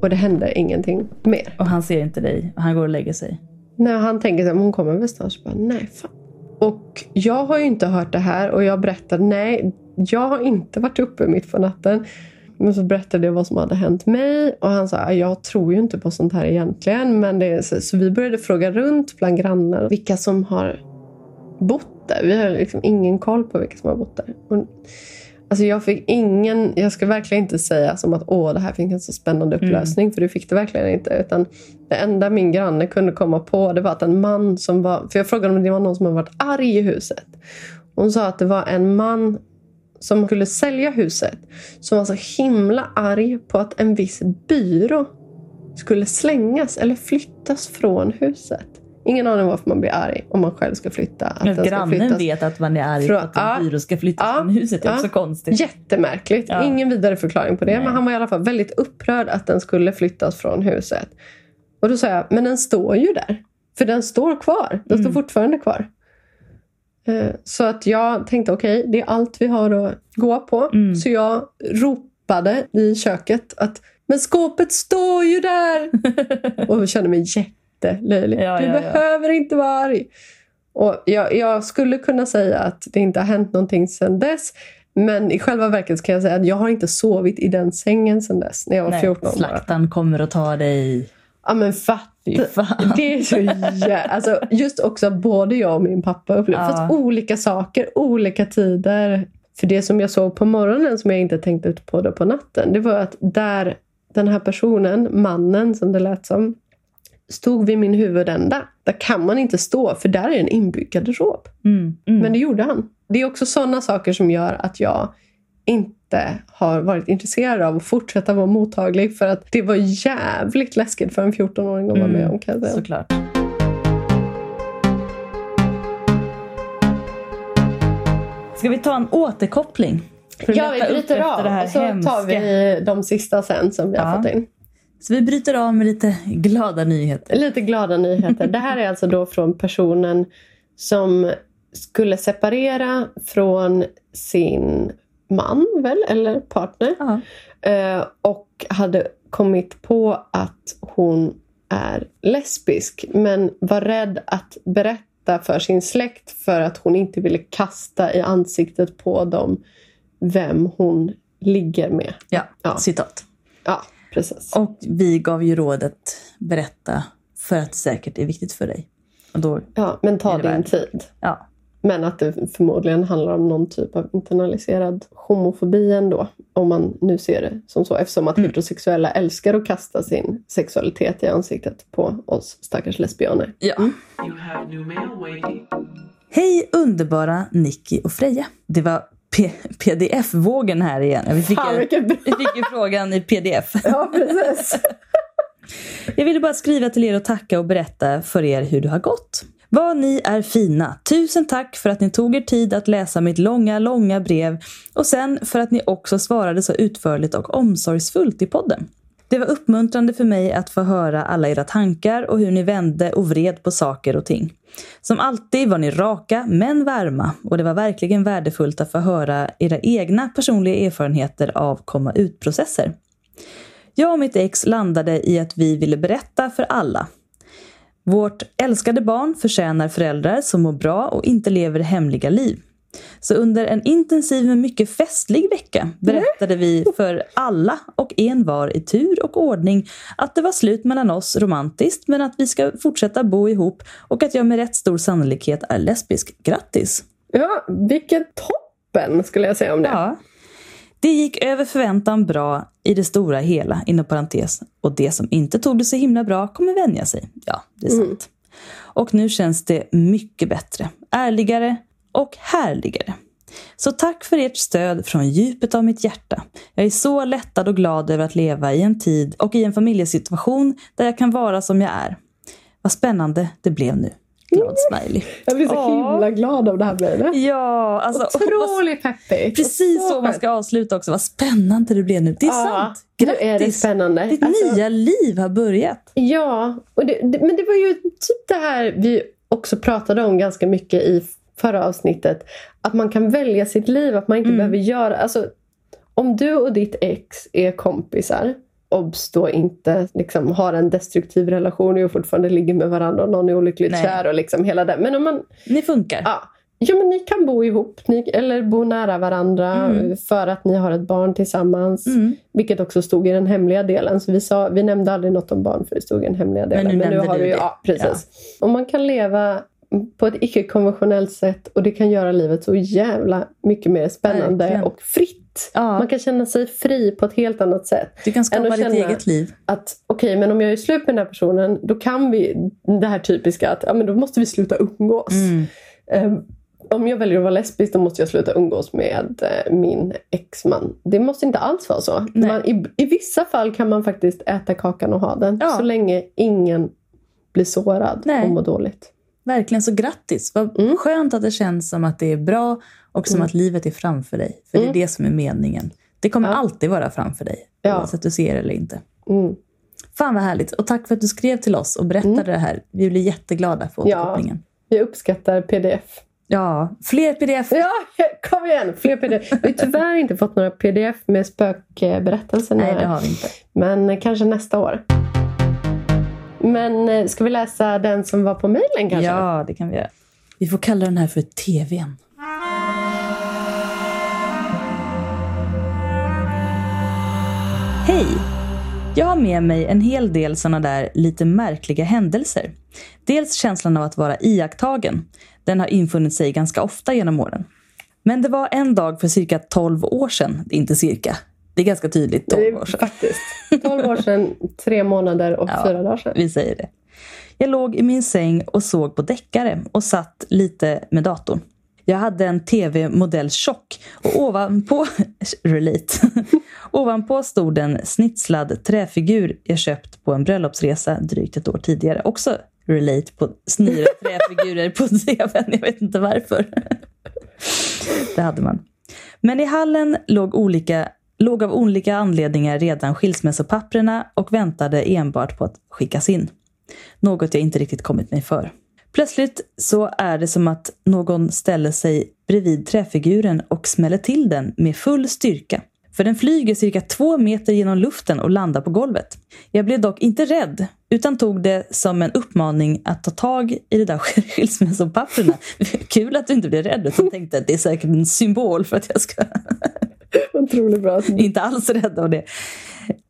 [SPEAKER 2] Och det händer ingenting mer.
[SPEAKER 1] Och han ser inte dig. Han går och lägger sig.
[SPEAKER 2] När han tänker så här, "Men hon kommer väl snart. Så bara, nej fan. Och jag har ju inte hört det här och jag berättade nej, jag har inte varit uppe mitt på natten. Men så berättade jag vad som hade hänt mig och han sa jag tror ju inte på sånt här egentligen. Men det så, så vi började fråga runt bland grannar vilka som har bott där. Vi har liksom ingen koll på vilka som har bott där. Och, alltså jag fick ingen, jag ska verkligen inte säga som att åh det här fick en så spännande upplösning för det fick det verkligen inte. Utan det enda min granne kunde komma på det var att en man som var, för jag frågade om det var någon som hade varit arg i huset. Hon sa att det var en man som skulle sälja huset som var så himla arg på att en viss byrå skulle slängas eller flyttas från huset. Ingen aning varför man blir arg om man själv ska flytta. Att ska
[SPEAKER 1] grannen vet att man är arg
[SPEAKER 2] Från-
[SPEAKER 1] för att en
[SPEAKER 2] ja.
[SPEAKER 1] byrå ska flyttas
[SPEAKER 2] Ja.
[SPEAKER 1] från huset. Det är
[SPEAKER 2] Ja.
[SPEAKER 1] också konstigt.
[SPEAKER 2] Jättemärkligt.
[SPEAKER 1] Ja.
[SPEAKER 2] Ingen vidare förklaring på det.
[SPEAKER 1] Nej.
[SPEAKER 2] Men han var i alla fall väldigt upprörd att den skulle flyttas från huset. Och då sa jag, men den står ju där. För den står kvar. Den står
[SPEAKER 1] Mm.
[SPEAKER 2] fortfarande kvar. Eh, Så att jag tänkte, okej, det är allt vi har att gå på.
[SPEAKER 1] Mm.
[SPEAKER 2] Så jag ropade i köket att, men skåpet står ju där! och kände mig jättelöjlig.
[SPEAKER 1] Ja,
[SPEAKER 2] du
[SPEAKER 1] ja, ja.
[SPEAKER 2] behöver inte vara arg. Och jag, jag skulle kunna säga att det inte har hänt någonting sedan dess. Men i själva verket kan jag säga att jag har inte sovit i den sängen sedan dess. När jag var
[SPEAKER 1] Nej,
[SPEAKER 2] 14 år.
[SPEAKER 1] slaktan kommer att ta dig.
[SPEAKER 2] Ja men fatta. Det är så jä... alltså, Just också både jag och min pappa upplevde.
[SPEAKER 1] Ja.
[SPEAKER 2] Fast olika saker, olika tider. För det som jag såg på morgonen som jag inte tänkte ut på då på natten. Det var att där den här personen, mannen som det lät som. Stod vid min huvudända. Där kan man inte stå för där är en inbyggd garderob.
[SPEAKER 1] Mm. Mm.
[SPEAKER 2] Men det gjorde han. Det är också sådana saker som gör att jag inte har varit intresserad av att fortsätta vara mottaglig. För att det var jävligt läskigt för en 14-åring att vara med om. Kan.
[SPEAKER 1] Såklart. Ska vi ta en återkoppling?
[SPEAKER 2] Ja, vi bryter av
[SPEAKER 1] det här
[SPEAKER 2] och så
[SPEAKER 1] hemska.
[SPEAKER 2] tar vi de sista sen som vi har
[SPEAKER 1] Ja.
[SPEAKER 2] fått in.
[SPEAKER 1] Så vi bryter av med lite glada nyheter.
[SPEAKER 2] Lite glada nyheter. Det här är alltså då från personen som skulle separera från sin man, väl? Eller partner.
[SPEAKER 1] Ja.
[SPEAKER 2] Eh, och hade kommit på att hon är lesbisk men var rädd att berätta för sin släkt för att hon inte ville kasta i ansiktet på dem vem hon ligger med.
[SPEAKER 1] Ja,
[SPEAKER 2] Ja.
[SPEAKER 1] citat.
[SPEAKER 2] Ja, precis.
[SPEAKER 1] Och vi gav ju rådet berätta för att det säkert är viktigt för dig. Och då,
[SPEAKER 2] Ja, men ta din
[SPEAKER 1] värt?
[SPEAKER 2] tid.
[SPEAKER 1] ja,
[SPEAKER 2] Men att det förmodligen handlar om någon typ av internaliserad homofobi ändå. Om man nu ser det som så. Eftersom att
[SPEAKER 1] Mm.
[SPEAKER 2] heterosexuella älskar att kasta sin sexualitet i ansiktet på oss stackars lesbianer.
[SPEAKER 1] ja.
[SPEAKER 2] Mm.
[SPEAKER 1] Hej underbara Nicky och Freja. Det var pdf-vågen här igen. Vi fick,
[SPEAKER 2] Fan
[SPEAKER 1] ju, vi fick ju frågan i pdf.
[SPEAKER 2] Ja, precis.
[SPEAKER 1] Jag ville bara skriva till er och tacka och berätta för er hur det har gått. Vad ni är fina! Tusen tack för att ni tog er tid att läsa mitt långa, långa brev och sen för att ni också svarade så utförligt och omsorgsfullt i podden. Det var uppmuntrande för mig att få höra alla era tankar och hur ni vände och vred på saker och ting. Som alltid var ni raka men varma och det var verkligen värdefullt att få höra era egna personliga erfarenheter av komma ut-processer. Jag och mitt ex landade i att vi ville berätta för alla. Vårt älskade barn förtjänar föräldrar som mår bra och inte lever hemliga liv. Så under en intensiv men mycket festlig vecka berättade vi för alla och en var i tur och ordning att det var slut mellan oss romantiskt men att vi ska fortsätta bo ihop och att jag med rätt stor sannolikhet är lesbisk. Grattis!
[SPEAKER 2] Ja, vilken toppen skulle jag säga om det.
[SPEAKER 1] Ja. Det gick över förväntan bra i det stora hela, inom parentes. Och det som inte tog det så himla bra kommer vänja sig. Ja, det är sant. Och nu känns det mycket bättre, ärligare och härligare. Så tack för ert stöd från djupet av mitt hjärta. Jag är så lättad och glad över att leva i en tid och i en familjesituation där jag kan vara som jag är. Vad spännande det blev nu. Glad smiley.
[SPEAKER 2] Jag blir så
[SPEAKER 1] Ja.
[SPEAKER 2] himla glad av det här mejlet.
[SPEAKER 1] Ja, alltså.
[SPEAKER 2] Otroligt peppigt.
[SPEAKER 1] Precis så man ska avsluta också. Vad spännande det blev nu. Det är sant.
[SPEAKER 2] Nu är det
[SPEAKER 1] Grattis!
[SPEAKER 2] spännande.
[SPEAKER 1] Ditt
[SPEAKER 2] Alltså-
[SPEAKER 1] nya liv har börjat.
[SPEAKER 2] Ja, och det, det, men det var ju typ det här vi också pratade om ganska mycket i förra avsnittet. Att man kan välja sitt liv, att man inte
[SPEAKER 1] Mm.
[SPEAKER 2] behöver göra... Alltså, om du och ditt ex är kompisar, obs då inte liksom, har en destruktiv relation och fortfarande ligger med varandra och någon är olyckligt
[SPEAKER 1] Nej.
[SPEAKER 2] kär och liksom hela det. Men om man...
[SPEAKER 1] Ni funkar.
[SPEAKER 2] Ja, ja men ni kan bo ihop ni, eller bo nära varandra
[SPEAKER 1] Mm.
[SPEAKER 2] för att ni har ett barn tillsammans.
[SPEAKER 1] Mm.
[SPEAKER 2] Vilket också stod i den hemliga delen. Så vi, sa, vi nämnde aldrig något om barn för det stod i den hemliga delen.
[SPEAKER 1] nu nämnde
[SPEAKER 2] har
[SPEAKER 1] du
[SPEAKER 2] ju,
[SPEAKER 1] det.
[SPEAKER 2] ja, precis. Och man kan leva på ett icke-konventionellt sätt och det kan göra livet så jävla mycket mer spännande
[SPEAKER 1] Verkligen.
[SPEAKER 2] och fritt.
[SPEAKER 1] Ja.
[SPEAKER 2] Man kan känna sig fri på ett helt annat sätt.
[SPEAKER 1] Du kan skapa ditt eget liv.
[SPEAKER 2] Att okej, men om jag är slut med den här personen då kan vi, det här typiska att ja, men då måste vi sluta umgås.
[SPEAKER 1] Mm.
[SPEAKER 2] Eh, om jag väljer att vara lesbisk då måste jag sluta umgås med eh, min exman. Det måste inte alls vara så. Man, i, I vissa fall kan man faktiskt äta kakan och ha den.
[SPEAKER 1] Ja.
[SPEAKER 2] Så länge ingen blir sårad
[SPEAKER 1] Nej.
[SPEAKER 2] och mår dåligt.
[SPEAKER 1] Verkligen, så grattis. Vad
[SPEAKER 2] Mm.
[SPEAKER 1] skönt att det känns som att det är bra och som
[SPEAKER 2] Mm.
[SPEAKER 1] att livet är framför dig. För det är
[SPEAKER 2] Mm.
[SPEAKER 1] det som är meningen. Det kommer
[SPEAKER 2] Ja.
[SPEAKER 1] alltid vara framför dig.
[SPEAKER 2] Ja.
[SPEAKER 1] Oavsett du ser det eller inte.
[SPEAKER 2] Mm.
[SPEAKER 1] Fan vad härligt. Och tack för att du skrev till oss och berättade
[SPEAKER 2] Mm.
[SPEAKER 1] det här. Vi blir jätteglada för
[SPEAKER 2] Ja.
[SPEAKER 1] återkopplingen.
[SPEAKER 2] Jag uppskattar pdf.
[SPEAKER 1] Ja, fler pdf.
[SPEAKER 2] Ja, kom igen! Fler pdf. Vi har tyvärr inte fått några pdf med spökberättelser nu
[SPEAKER 1] Nej, det har vi inte.
[SPEAKER 2] Men kanske nästa år. Men eh, ska vi läsa den som var på mejlen kanske?
[SPEAKER 1] Ja, det kan vi göra. Vi får kalla den här för TVn. Hej! Jag har med mig en hel del sådana där lite märkliga händelser. Dels känslan av att vara iakttagen. Den har infunnit sig ganska ofta genom åren. Men det var en dag för cirka 12 år sedan. Det är inte cirka. Det är ganska tydligt
[SPEAKER 2] Det
[SPEAKER 1] 12 år sedan.
[SPEAKER 2] faktiskt 12 år sedan, tre månader och
[SPEAKER 1] Ja.
[SPEAKER 2] fyra dagar sedan.
[SPEAKER 1] Vi säger det. Jag låg i min säng och såg på deckare och satt lite med datorn. Jag hade en tv-modell tjock och ovanpå, relate, ovanpå stod en snitslad träfigur jag köpt på en bröllopsresa drygt ett år tidigare. Också relate på snira träfigurer på tvn. Jag vet inte varför. Det hade man. Men i hallen låg, olika, låg av olika anledningar redan skilsmässopapperna och väntade enbart på att skickas in. Något jag inte riktigt kommit mig för. Plötsligt så är det som att någon ställer sig bredvid träfiguren och smäller till den med full styrka. För den flyger cirka två meter genom luften och landar på golvet. Jag blev dock inte rädd, utan tog det som en uppmaning att ta tag i det där skilsmässopapperna. Kul att du inte blev rädd, utan tänkte att det är säkert en symbol för att jag ska
[SPEAKER 2] Otroligt bra.
[SPEAKER 1] inte alls rädd av det.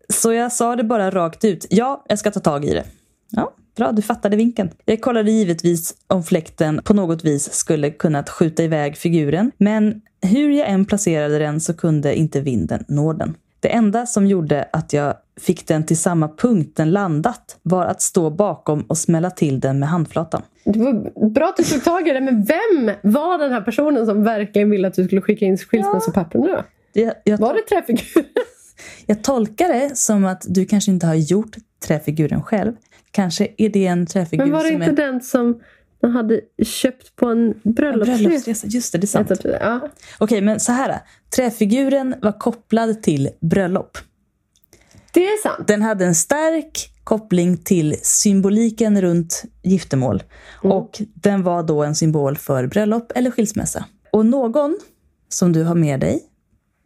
[SPEAKER 1] Så jag sa det bara rakt ut. Ja, jag ska ta tag i det. Ja, bra, du fattade vinken. Jag kollade givetvis om fläkten på något vis skulle kunnat skjuta iväg figuren, men hur jag än placerade den så kunde inte vinden nå den. Det enda som gjorde att jag fick den till samma punkt den landat var att stå bakom och smälla till den med handflatan.
[SPEAKER 2] Det var bra att du tog tag i det, men vem var den här personen som verkligen ville att du skulle skicka in skilsmässopapperna då?
[SPEAKER 1] Jag, jag,
[SPEAKER 2] Var det träfiguren?
[SPEAKER 1] jag tolkar det som att du kanske inte har gjort träfiguren själv. Kanske är det en träfigur
[SPEAKER 2] Men var det
[SPEAKER 1] som
[SPEAKER 2] inte
[SPEAKER 1] är
[SPEAKER 2] den som de hade köpt på en bröllopsresa?
[SPEAKER 1] bröllopsresa. Just det, det är sant.
[SPEAKER 2] Ja.
[SPEAKER 1] Okej, men så här. Träfiguren var kopplad till bröllop.
[SPEAKER 2] Det är sant.
[SPEAKER 1] Den hade en stark koppling till symboliken runt giftermål. Och den var då en symbol för bröllop eller skilsmässa. Och någon som du har med dig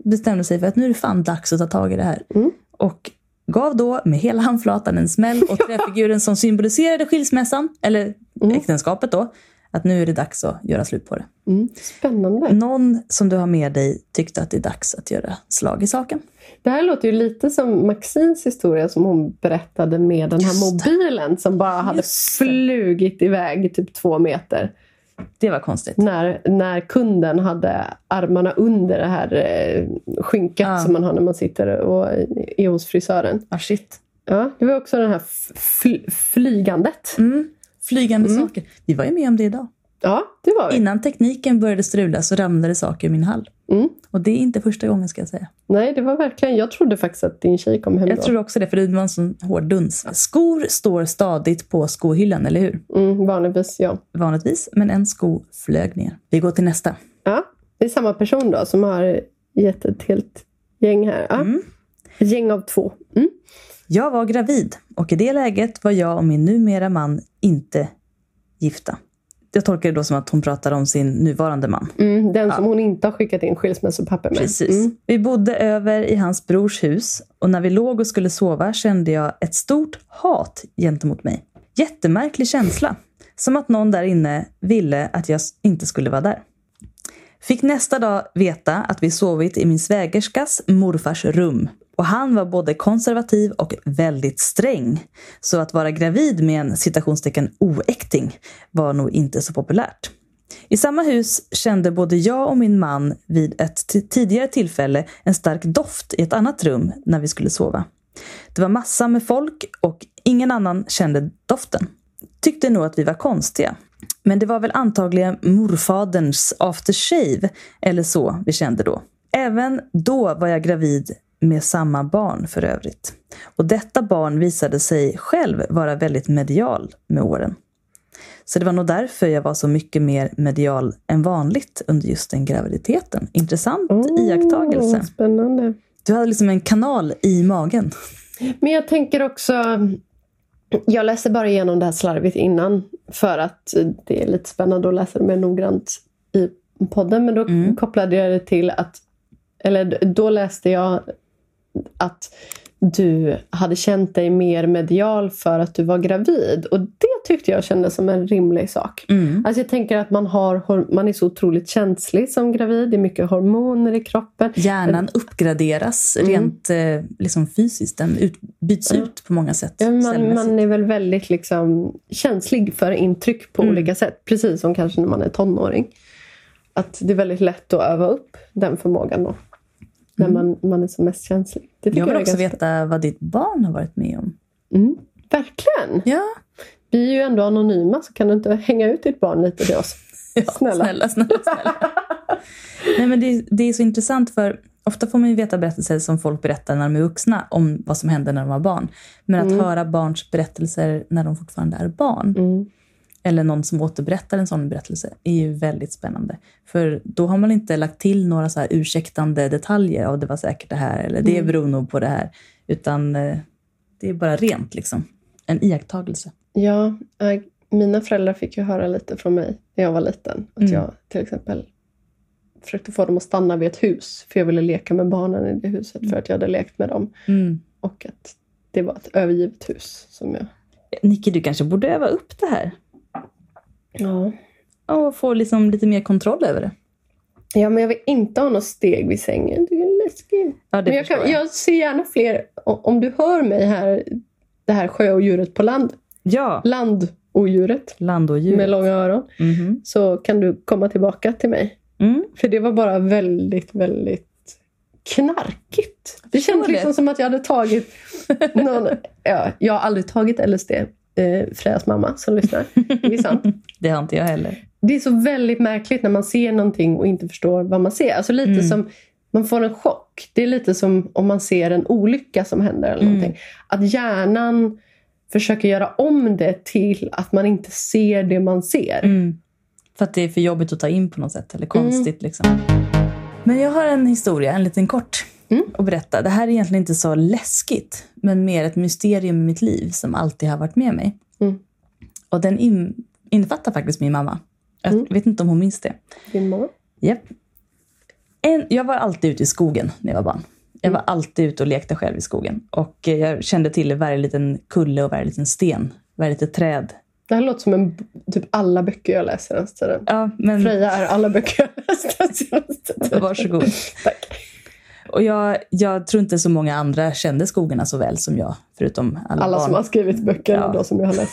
[SPEAKER 1] bestämde sig för att nu är det fan dags att ta tag i det här. Och gav då med hela handflatan en smäll åt träfiguren som symboliserade skilsmässan, eller äktenskapet då, att nu är det dags att göra slut på det.
[SPEAKER 2] Mm. Spännande.
[SPEAKER 1] Någon som du har med dig tyckte att det är dags att göra slag i saken.
[SPEAKER 2] Det här låter ju lite som Maxins historia som hon berättade med den här
[SPEAKER 1] Just
[SPEAKER 2] mobilen som bara hade
[SPEAKER 1] Just
[SPEAKER 2] flugit iväg typ två meter.
[SPEAKER 1] Det var konstigt.
[SPEAKER 2] När, när kunden hade armarna under det här eh, skynket
[SPEAKER 1] Ja.
[SPEAKER 2] som man har när man sitter och är hos frisören.
[SPEAKER 1] Ah, shit.
[SPEAKER 2] Ja, det var också det här fl- flygandet.
[SPEAKER 1] Mm. Flygande
[SPEAKER 2] Mm.
[SPEAKER 1] saker. Vi var ju med om det idag.
[SPEAKER 2] Ja, det var vi.
[SPEAKER 1] Innan tekniken började strula så ramlade saker i min hall.
[SPEAKER 2] Mm.
[SPEAKER 1] Och det är inte första gången ska jag säga.
[SPEAKER 2] Nej, det var verkligen... Jag trodde faktiskt att din tjej kom hem
[SPEAKER 1] Jag
[SPEAKER 2] då.
[SPEAKER 1] tror också det, för det var en sån hård duns. Skor står stadigt på skohyllan, eller hur?
[SPEAKER 2] Mm, vanligtvis, ja.
[SPEAKER 1] Vanligtvis, men en sko flög ner. Vi går till nästa.
[SPEAKER 2] ja. Det är samma person då som har gett ett helt gäng här. Ja.
[SPEAKER 1] Mm.
[SPEAKER 2] Ett gäng av två. Mm.
[SPEAKER 1] Jag var gravid och i det läget var jag och min numera man inte gifta. Jag tolkar det då som att hon pratar om sin nuvarande man.
[SPEAKER 2] Mm, den som hon inte har skickat in skilsmässopapper med.
[SPEAKER 1] Precis.
[SPEAKER 2] Mm.
[SPEAKER 1] Vi bodde över i hans brors hus och när vi låg och skulle sova kände jag ett stort hat gentemot mig. Jättemärklig känsla. Som att någon där inne ville att jag inte skulle vara där. Fick nästa dag veta att vi sovit i min svägerskas morfars rum. Och han var både konservativ och väldigt sträng. Så att vara gravid med en citationstecken oäkting var nog inte så populärt. I samma hus kände både jag och min man vid ett tidigare tillfälle en stark doft i ett annat rum när vi skulle sova. Det var massa med folk och ingen annan kände doften. Tyckte nog att vi var konstiga. Men det var väl antagligen morfaderns aftershave eller så vi kände då. Även då var jag gravid med samma barn för övrigt. Och detta barn visade sig själv vara väldigt medial med åren. Så det var nog därför jag var så mycket mer medial än vanligt under just den graviditeten. Intressant
[SPEAKER 2] Oh,
[SPEAKER 1] iakttagelse.
[SPEAKER 2] Spännande.
[SPEAKER 1] Du hade liksom en kanal i magen.
[SPEAKER 2] Men jag tänker också... Jag läser bara igenom det här slarvigt innan för att det är lite spännande att läsa det mer noggrant i podden. Men då
[SPEAKER 1] Mm.
[SPEAKER 2] kopplade jag det till att... Eller då läste jag att du hade känt dig mer medial för att du var gravid. Och det tyckte jag kändes som en rimlig sak.
[SPEAKER 1] Mm.
[SPEAKER 2] Alltså jag tänker att man, har, man är så otroligt känslig som gravid. Det är mycket hormoner i kroppen.
[SPEAKER 1] Hjärnan uppgraderas rent eh, liksom fysiskt. Den ut, byts ut på många sätt.
[SPEAKER 2] Ja, man, man är väl väldigt liksom känslig för intryck på
[SPEAKER 1] Mm.
[SPEAKER 2] olika sätt. Precis som kanske när man är tonåring. Att det är väldigt lätt att öva upp den förmågan då. När man, man är som mest känslig. Det
[SPEAKER 1] Mm. Jag vill
[SPEAKER 2] är
[SPEAKER 1] också
[SPEAKER 2] ganska-
[SPEAKER 1] veta vad ditt barn har varit med om.
[SPEAKER 2] Mm, verkligen!
[SPEAKER 1] Ja,
[SPEAKER 2] Vi är ju ändå anonyma så kan du inte hänga ut ditt barn lite till oss? Snälla.
[SPEAKER 1] snälla, snälla. snälla. Nej, men det, det är så intressant för ofta får man ju veta berättelser som folk berättar när de är vuxna om vad som hände när de var barn. Men att höra barns berättelser när de fortfarande är barn
[SPEAKER 2] Mm.
[SPEAKER 1] Eller någon som återberättar en sån berättelse, är ju väldigt spännande. För då har man inte lagt till några så här ursäktande detaljer av det var säkert det här, eller det beror nog på det här. Utan eh, det är bara rent liksom. En iakttagelse.
[SPEAKER 2] Ja, äh, mina föräldrar fick ju höra lite från mig när jag var liten. Att
[SPEAKER 1] Mm.
[SPEAKER 2] jag till exempel försökte få dem att stanna vid ett hus. För jag ville leka med barnen i det huset för att jag hade lekt med dem.
[SPEAKER 1] Mm.
[SPEAKER 2] Och att det var ett övergivet hus. Som jag...
[SPEAKER 1] Nicky, du kanske borde öva upp det här.
[SPEAKER 2] Ja.
[SPEAKER 1] Och få liksom lite mer kontroll över det.
[SPEAKER 2] ja, men jag vill inte ha något steg vid sängen. Det är läskigt.
[SPEAKER 1] Ja,
[SPEAKER 2] Men jag, kan,
[SPEAKER 1] jag.
[SPEAKER 2] jag ser gärna fler. Om du hör mig här, det här sjöodjuret på land.
[SPEAKER 1] Ja,
[SPEAKER 2] Landodjuret
[SPEAKER 1] landodjur.
[SPEAKER 2] med långa öron.
[SPEAKER 1] Mhm.
[SPEAKER 2] Så kan du komma tillbaka till mig.
[SPEAKER 1] Mm.
[SPEAKER 2] För det var bara väldigt, väldigt knarkigt. Det kändes liksom som att jag hade tagit någon... Ja, jag har aldrig tagit LSD. Eh, Frejas mamma som lyssnar. Det är sant.
[SPEAKER 1] Det har inte jag heller.
[SPEAKER 2] Det är så väldigt märkligt när man ser någonting och inte förstår vad man ser. Alltså lite
[SPEAKER 1] Mm.
[SPEAKER 2] som... Man får en chock. Det är lite som om man ser en olycka som händer. eller
[SPEAKER 1] Mm.
[SPEAKER 2] någonting. Att hjärnan försöker göra om det till att man inte ser det man ser.
[SPEAKER 1] Mm. För att det är för jobbigt att ta in på något sätt, eller konstigt liksom. Men jag har en historia, en liten kort,
[SPEAKER 2] Mm.
[SPEAKER 1] att berätta. Det här är egentligen inte så läskigt, men mer ett mysterium i mitt liv som alltid har varit med mig.
[SPEAKER 2] Mm.
[SPEAKER 1] Och den in, innefattar faktiskt min mamma. Jag
[SPEAKER 2] Mm.
[SPEAKER 1] vet inte om hon minns det.
[SPEAKER 2] Din mamma?
[SPEAKER 1] Japp. En, jag var alltid ute i skogen när jag var barn. Jag var alltid ute och lekte själv i skogen. Och eh, jag kände till varje liten kulle och varje liten sten, varje litet träd.
[SPEAKER 2] Det här låter som en, typ alla böcker jag läser den tiden.
[SPEAKER 1] Ja, men
[SPEAKER 2] Freja är alla böcker jag läst senaste tiden.
[SPEAKER 1] varsågod.
[SPEAKER 2] Tack.
[SPEAKER 1] Och jag, jag tror inte så många andra kände skogarna så väl som jag, förutom alla,
[SPEAKER 2] Alla
[SPEAKER 1] barn.
[SPEAKER 2] som har skrivit böcker
[SPEAKER 1] Ja.
[SPEAKER 2] då som jag har läst.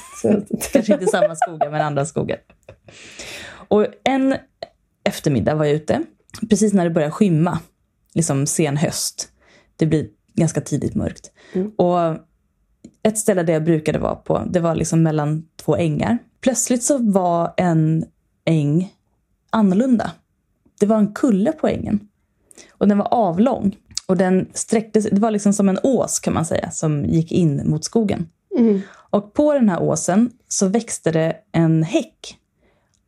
[SPEAKER 1] Kanske inte samma skogar, men andra skogar. Och en eftermiddag var jag ute, precis när det började skymma, liksom sen höst. Det blir ganska tidigt mörkt.
[SPEAKER 2] Mm.
[SPEAKER 1] Och ett ställe där jag brukade vara på, det var liksom mellan två ängar. Plötsligt så var en äng annorlunda. Det var en kulle på ängen. Och den var avlång. Och den sträckte sig, det var liksom som en ås kan man säga, som gick in mot skogen.
[SPEAKER 2] Mm.
[SPEAKER 1] Och på den här åsen så växte det en häck.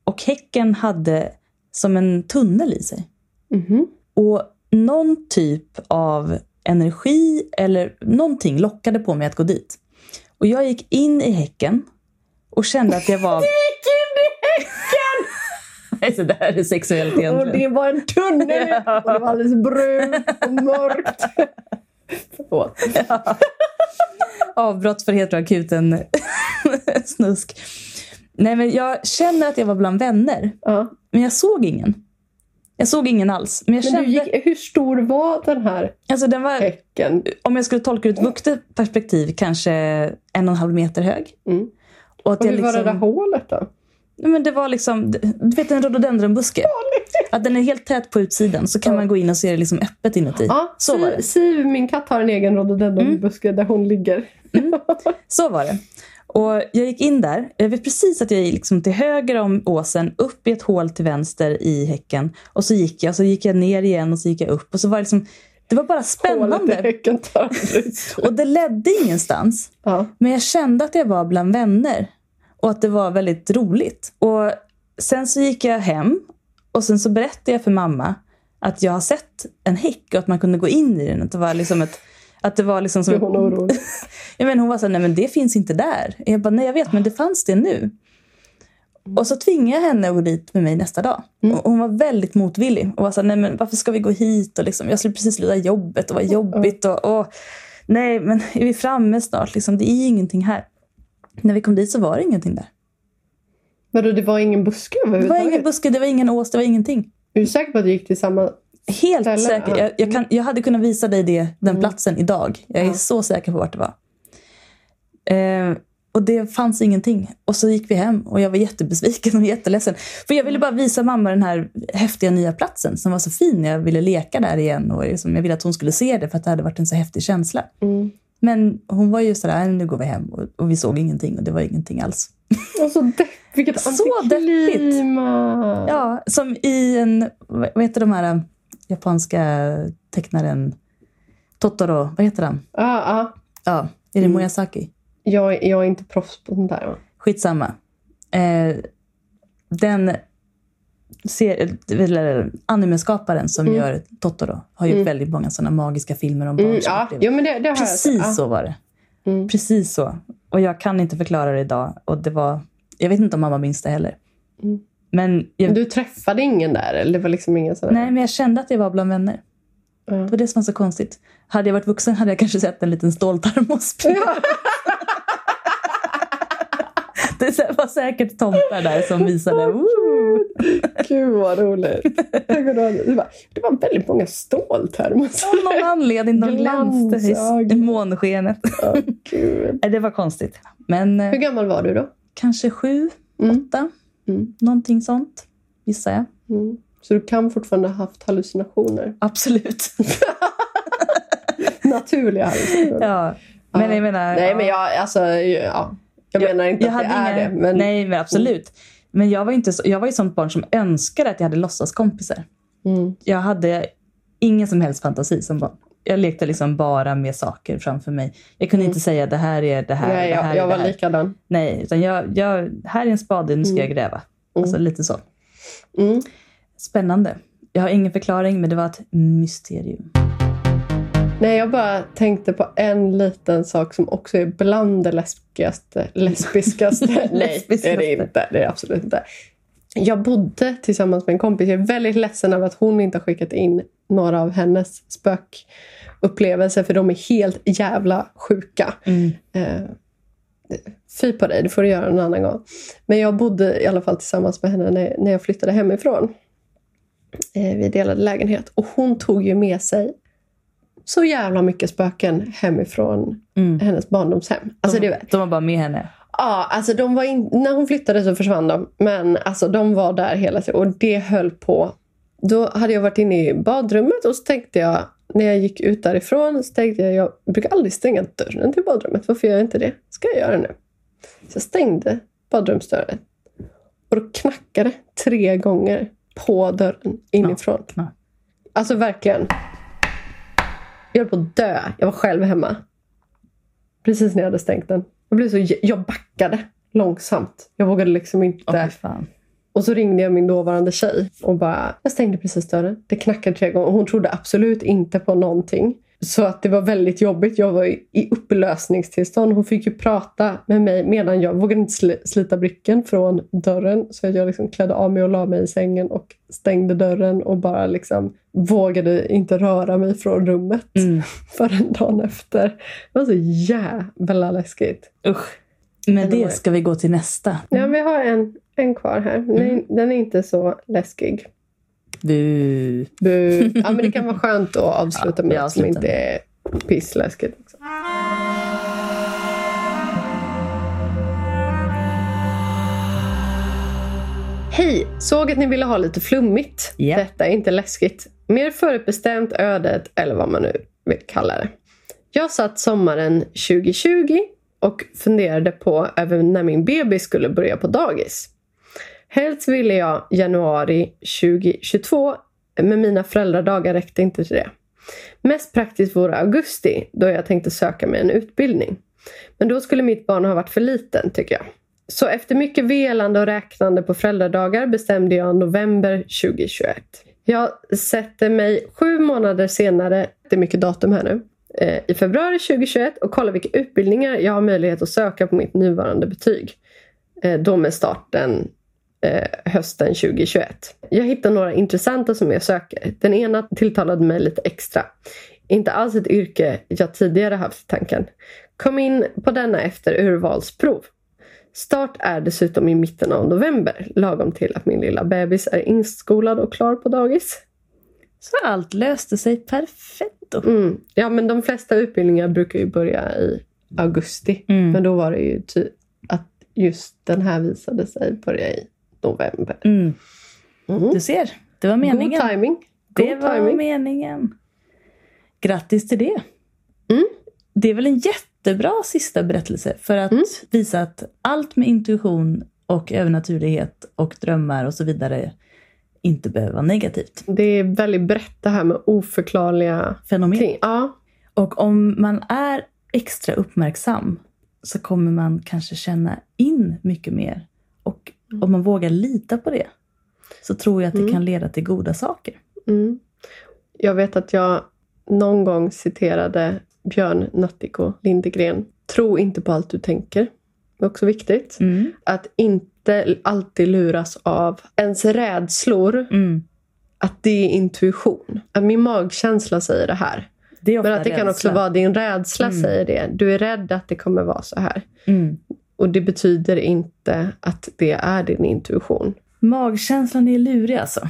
[SPEAKER 1] Och häcken hade som en tunnel i sig.
[SPEAKER 2] Mhm.
[SPEAKER 1] Och någon typ av energi eller någonting lockade på mig att gå dit. Och jag gick in i häcken och kände att jag var...
[SPEAKER 2] Gick in i häcken!
[SPEAKER 1] Nej, så det här är sexuellt
[SPEAKER 2] Och
[SPEAKER 1] egentligen.
[SPEAKER 2] det var en tunnel
[SPEAKER 1] Ja.
[SPEAKER 2] och det var alldeles brunt och mörkt. Förlåt.
[SPEAKER 1] Avbrott för heteroakuten snusk. Nej, men jag känner att jag var bland vänner.
[SPEAKER 2] Ja.
[SPEAKER 1] Men jag såg ingen. Jag såg ingen alls. Men jag
[SPEAKER 2] Men
[SPEAKER 1] kände...
[SPEAKER 2] gick, hur stor var den här
[SPEAKER 1] Alltså den var,
[SPEAKER 2] häcken?
[SPEAKER 1] om jag skulle tolka ur ett vuxet perspektiv, kanske en och en halv meter hög.
[SPEAKER 2] Mm.
[SPEAKER 1] Och
[SPEAKER 2] Och hur var det där
[SPEAKER 1] liksom,
[SPEAKER 2] hålet då?
[SPEAKER 1] Men det var liksom, du vet en rhododendronbuske? Att den är helt tät på utsidan så kan man gå in och se det liksom öppet inuti.
[SPEAKER 2] Ja,
[SPEAKER 1] Så var det.
[SPEAKER 2] Siv, min katt, har en egen rhododendronbuske där hon ligger.
[SPEAKER 1] Så var det. Och jag gick in där. Jag vet precis att jag gick liksom till höger om åsen, upp i ett hål till vänster i häcken. Och så gick jag, så gick jag ner igen och så gick jag upp. Och så var det liksom, det var bara spännande.
[SPEAKER 2] häcken.
[SPEAKER 1] Och det ledde ingenstans.
[SPEAKER 2] Ja.
[SPEAKER 1] Men jag kände att jag var bland vänner. Och att det var väldigt roligt. Och sen så gick jag hem. Och sen så berättade jag för mamma att jag har sett en häck och att man kunde gå in i den. Att det var liksom ett... Att det var liksom som...
[SPEAKER 2] Hon orolig?
[SPEAKER 1] Ja, men hon var så här, nej men det finns inte där. Jag bara, nej jag vet men det fanns det nu. Och så tvingade jag henne att gå dit med mig nästa dag.
[SPEAKER 2] Mm.
[SPEAKER 1] Och hon var väldigt motvillig. Och var så här, nej men varför ska vi gå hit? Och liksom, jag skulle precis sluta jobbet och var jobbigt. Och, och, nej men är vi framme snart? Liksom, det är ingenting här. När vi kom dit så var det ingenting där.
[SPEAKER 2] Vadå, det var ingen buske
[SPEAKER 1] Det var
[SPEAKER 2] överhuvudtaget?
[SPEAKER 1] ingen buske, det var ingen ås, det var ingenting.
[SPEAKER 2] Är du säker på att du gick till samma...
[SPEAKER 1] Helt
[SPEAKER 2] Ställe,
[SPEAKER 1] säker.
[SPEAKER 2] ja.
[SPEAKER 1] Jag, jag, kan, jag hade kunnat visa dig det, den
[SPEAKER 2] Mm.
[SPEAKER 1] platsen idag. Jag är
[SPEAKER 2] Ja.
[SPEAKER 1] så säker på vart det var. Eh, och det fanns ingenting. Och så gick vi hem och jag var jättebesviken och jätteledsen. För jag ville bara visa mamma den här häftiga nya platsen som var så fin. Jag ville leka där igen och liksom, jag ville att hon skulle se det för att det hade varit en så häftig känsla.
[SPEAKER 2] Mm.
[SPEAKER 1] Men hon var ju sådär, "Nej, nu går vi hem. Och, och vi såg ingenting och det var ingenting alls.
[SPEAKER 2] Och så depp, vilket
[SPEAKER 1] Så deppigt. Ja, som i en, vad heter de här äh, japanska tecknaren Totoro, vad heter han?
[SPEAKER 2] Ja, ja.
[SPEAKER 1] Ja, är det
[SPEAKER 2] Mm.
[SPEAKER 1] Miyazaki?
[SPEAKER 2] Jag, jag är inte proffs på sånt där. va?
[SPEAKER 1] Skitsamma. Eh, den ser, eller, animeskaparen som
[SPEAKER 2] Mm.
[SPEAKER 1] gör Totoro har gjort
[SPEAKER 2] Mm.
[SPEAKER 1] väldigt många sådana magiska filmer om barn
[SPEAKER 2] Mm, ja, jo, men det, det
[SPEAKER 1] Precis
[SPEAKER 2] sett.
[SPEAKER 1] så var det.
[SPEAKER 2] Ja. Mm.
[SPEAKER 1] Precis så. Och jag kan inte förklara det idag. Och det var, jag vet inte om mamma minns det heller.
[SPEAKER 2] Mm.
[SPEAKER 1] Men, jag,
[SPEAKER 2] Du träffade ingen där? Eller det var liksom ingen sån
[SPEAKER 1] nej, men jag kände att jag var bland vänner.
[SPEAKER 2] Ja.
[SPEAKER 1] Det var det som var så konstigt. Hade jag varit vuxen hade jag kanske sett en liten ståltermos. det var säkert tomtar där som visade.
[SPEAKER 2] Gud vad roligt. Det var, det var väldigt många ståltermosar.
[SPEAKER 1] Av någon anledning. De glänste i månskenet. Det var konstigt. Men eh,
[SPEAKER 2] Hur gammal var du då?
[SPEAKER 1] kanske sju,
[SPEAKER 2] Mm.
[SPEAKER 1] åtta.
[SPEAKER 2] Mm.
[SPEAKER 1] Någonting sånt, gissar jag.
[SPEAKER 2] Mm. Så du kan fortfarande ha haft hallucinationer?
[SPEAKER 1] Absolut.
[SPEAKER 2] Naturliga hallucinationer?
[SPEAKER 1] ja. Men
[SPEAKER 2] Ja.
[SPEAKER 1] jag menar...
[SPEAKER 2] Nej,
[SPEAKER 1] ja.
[SPEAKER 2] men jag, alltså, ja. Jag menar inte
[SPEAKER 1] jag
[SPEAKER 2] att det är
[SPEAKER 1] inga-
[SPEAKER 2] det. Men,
[SPEAKER 1] Nej, men absolut. Men jag var, inte så, jag var ju sånt barn som önskade att jag hade låtsaskompisar.
[SPEAKER 2] Mm.
[SPEAKER 1] Jag hade ingen som helst fantasi som barn. Jag lekte liksom bara med saker framför mig. Jag kunde
[SPEAKER 2] Mm.
[SPEAKER 1] inte säga det här är det här,
[SPEAKER 2] Nej,
[SPEAKER 1] det här
[SPEAKER 2] jag,
[SPEAKER 1] är
[SPEAKER 2] jag
[SPEAKER 1] det
[SPEAKER 2] var
[SPEAKER 1] här.
[SPEAKER 2] likadan.
[SPEAKER 1] Nej, utan jag, jag, här är en spade, nu ska
[SPEAKER 2] Mm.
[SPEAKER 1] jag gräva.
[SPEAKER 2] Mm.
[SPEAKER 1] Alltså lite så.
[SPEAKER 2] Mm.
[SPEAKER 1] Spännande. Jag har ingen förklaring, men det var ett mysterium.
[SPEAKER 2] Nej, jag bara tänkte på en liten sak som också är bland det lesbiskaste. Lesbiskaste? Nej, det är det inte. Det är det absolut inte. Jag bodde tillsammans med en kompis. Jag är väldigt ledsen över att hon inte har skickat in några av hennes spökupplevelser för de är helt jävla sjuka.
[SPEAKER 1] Mm.
[SPEAKER 2] Eh, fy på dig, det får du göra en annan gång. Men jag bodde i alla fall tillsammans med henne när, när jag flyttade hemifrån. Eh, vi delade lägenhet. Och hon tog ju med sig så jävla mycket spöken hemifrån
[SPEAKER 1] Mm.
[SPEAKER 2] hennes barndomshem. Alltså,
[SPEAKER 1] de,
[SPEAKER 2] det,
[SPEAKER 1] de var bara med henne.
[SPEAKER 2] ja, alltså de var in, när hon flyttade så försvann de. Men alltså, de var där hela tiden. Och det höll på. Då hade jag varit inne i badrummet och så tänkte jag, när jag gick ut därifrån, så tänkte jag, jag brukar aldrig stänga dörren till badrummet. Varför gör jag inte det? Ska jag göra nu? Så jag stängde badrumsdörren. Och då knackade tre gånger på dörren inifrån.
[SPEAKER 1] Knack.
[SPEAKER 2] Alltså verkligen. Jag höll på att dö. Jag var själv hemma. Precis när jag hade stängt den. Jag, blev så, jag backade långsamt. Jag vågade liksom inte.
[SPEAKER 1] Fy fan.
[SPEAKER 2] Och så ringde jag min dåvarande tjej och bara, jag stängde precis dörren. Det knackade tre gånger och hon trodde absolut inte på någonting. Så att det var väldigt jobbigt. Jag var i upplösningstillstånd. Hon fick ju prata med mig medan jag vågade inte sli- slita blicken från dörren. Så jag liksom klädde av mig och la mig i sängen och stängde dörren och bara liksom vågade inte röra mig från rummet
[SPEAKER 1] Mm.
[SPEAKER 2] förrän dagen efter. Det var så jävla läskigt.
[SPEAKER 1] Usch.
[SPEAKER 2] Är-
[SPEAKER 1] det ska vi gå till nästa.
[SPEAKER 2] Ja, vi har en, en kvar här. Den är, den är inte så läskig.
[SPEAKER 1] Bu.
[SPEAKER 2] Bu. Ja, men det kan vara skönt att avsluta
[SPEAKER 1] Ja,
[SPEAKER 2] med
[SPEAKER 1] vi
[SPEAKER 2] något som inte är pissläskigt. Också. Hej! Såg att ni ville ha lite flummigt.
[SPEAKER 1] Ja.
[SPEAKER 2] Detta är inte läskigt. Mer förutbestämt ödet eller vad man nu vill kalla det. Jag satt sommaren 2020 och funderade på över när min bebis skulle börja på dagis. Helst ville jag januari 2022 men mina föräldradagar räckte inte till det. Mest praktiskt vore augusti då jag tänkte söka mig en utbildning. Men då skulle mitt barn ha varit för liten tycker jag. Så efter mycket velande och räknande på föräldradagar bestämde jag november 2021. Jag sätter mig sju månader senare, det är mycket datum här nu, eh, i februari 2021 och kollar vilka utbildningar jag har möjlighet att söka på mitt nuvarande betyg. Eh, då med starten eh, hösten 2021. Jag hittade några intressanta som jag söker. Den ena tilltalade mig lite extra. Inte alls ett yrke jag tidigare haft i tanken. Kom in på denna efter urvalsprov. Start är dessutom i mitten av november, lagom till att min lilla bebis är inskolad och klar på dagis.
[SPEAKER 1] Så allt löste sig perfekt.
[SPEAKER 2] Mm. Ja, men de flesta utbildningar brukar ju börja i augusti.
[SPEAKER 1] Mm.
[SPEAKER 2] Men då var det ju att just den här visade sig börja i november.
[SPEAKER 1] Mm.
[SPEAKER 2] Mm.
[SPEAKER 1] Du ser, det var meningen.
[SPEAKER 2] God timing.
[SPEAKER 1] det
[SPEAKER 2] God
[SPEAKER 1] var
[SPEAKER 2] timing.
[SPEAKER 1] meningen. Grattis till det.
[SPEAKER 2] Mm.
[SPEAKER 1] Det är väl en jättebra sista berättelse för att
[SPEAKER 2] Mm.
[SPEAKER 1] visa att allt med intuition och övernaturlighet och drömmar och så vidare inte behöver vara negativt.
[SPEAKER 2] Det är väldigt brett det här med oförklarliga
[SPEAKER 1] Fenomen.
[SPEAKER 2] ting. Ja,
[SPEAKER 1] Och om man är extra uppmärksam så kommer man kanske känna in mycket mer och Om man vågar lita på det så tror jag att det
[SPEAKER 2] Mm.
[SPEAKER 1] kan leda till goda saker.
[SPEAKER 2] Mm. Jag vet att jag någon gång citerade Björn Nattiko Lindegren. Tro inte på allt du tänker. Det är också viktigt.
[SPEAKER 1] Mm.
[SPEAKER 2] Att inte alltid luras av ens rädslor.
[SPEAKER 1] Mm.
[SPEAKER 2] Att det är intuition. Att min magkänsla säger det här.
[SPEAKER 1] Det
[SPEAKER 2] Men att det kan också
[SPEAKER 1] rädsla.
[SPEAKER 2] vara din rädsla
[SPEAKER 1] Mm.
[SPEAKER 2] säger det. Du är rädd att det kommer vara så här. Och det betyder inte att det är din intuition.
[SPEAKER 1] Magkänslan är lurig alltså.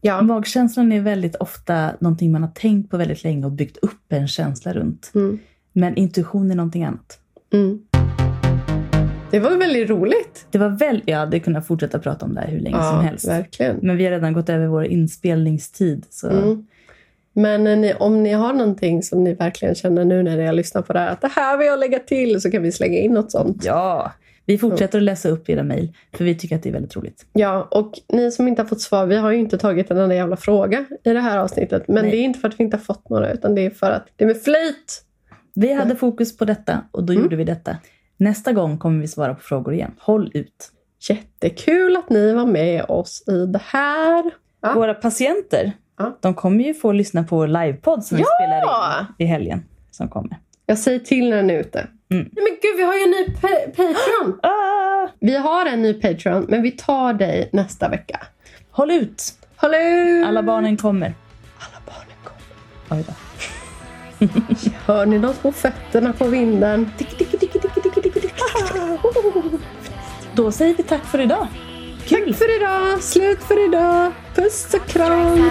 [SPEAKER 2] Ja.
[SPEAKER 1] Magkänslan är väldigt ofta någonting man har tänkt på väldigt länge och byggt upp en känsla runt.
[SPEAKER 2] Mm.
[SPEAKER 1] Men intuition är någonting annat.
[SPEAKER 2] Mm. Det var väldigt roligt.
[SPEAKER 1] Det var väl, jag hade kunnat fortsätta prata om det här hur länge som helst.
[SPEAKER 2] verkligen.
[SPEAKER 1] Men vi har redan gått över vår inspelningstid. Så
[SPEAKER 2] Mm. Men om ni har någonting som ni verkligen känner nu när ni har lyssnat på det här, att det här vill jag lägga till, så kan vi slänga in något sånt.
[SPEAKER 1] ja, vi fortsätter att läsa upp era mejl. För vi tycker att det är väldigt roligt.
[SPEAKER 2] Ja, och ni som inte har fått svar, vi har ju inte tagit en enda jävla fråga i det här avsnittet. Men
[SPEAKER 1] Nej.
[SPEAKER 2] det är inte för att vi inte har fått några, utan det är för att det är med flit.
[SPEAKER 1] Vi hade fokus på detta och då
[SPEAKER 2] Mm.
[SPEAKER 1] gjorde vi detta. Nästa gång kommer vi svara på frågor igen. Håll ut.
[SPEAKER 2] Jättekul att ni var med oss i det här. Ja.
[SPEAKER 1] Våra patienter,
[SPEAKER 2] Ja.
[SPEAKER 1] de kommer ju få lyssna på livepodd som vi
[SPEAKER 2] Ja!
[SPEAKER 1] spelar in i helgen som kommer.
[SPEAKER 2] Jag säger till när den är ute.
[SPEAKER 1] Mm.
[SPEAKER 2] Nej, men gud, vi har ju en ny pa- Patreon!
[SPEAKER 1] Ah!
[SPEAKER 2] Vi har en ny Patreon, men vi tar dig nästa vecka.
[SPEAKER 1] Håll ut!
[SPEAKER 2] Hallå!
[SPEAKER 1] Alla barnen kommer.
[SPEAKER 2] Alla barnen kommer.
[SPEAKER 1] Oj då.
[SPEAKER 2] Hör ni de små fötterna på vinden?
[SPEAKER 1] Då säger vi tack för idag. Kul!
[SPEAKER 2] Tack för idag! Slut för idag! Puss och kram!
[SPEAKER 4] Will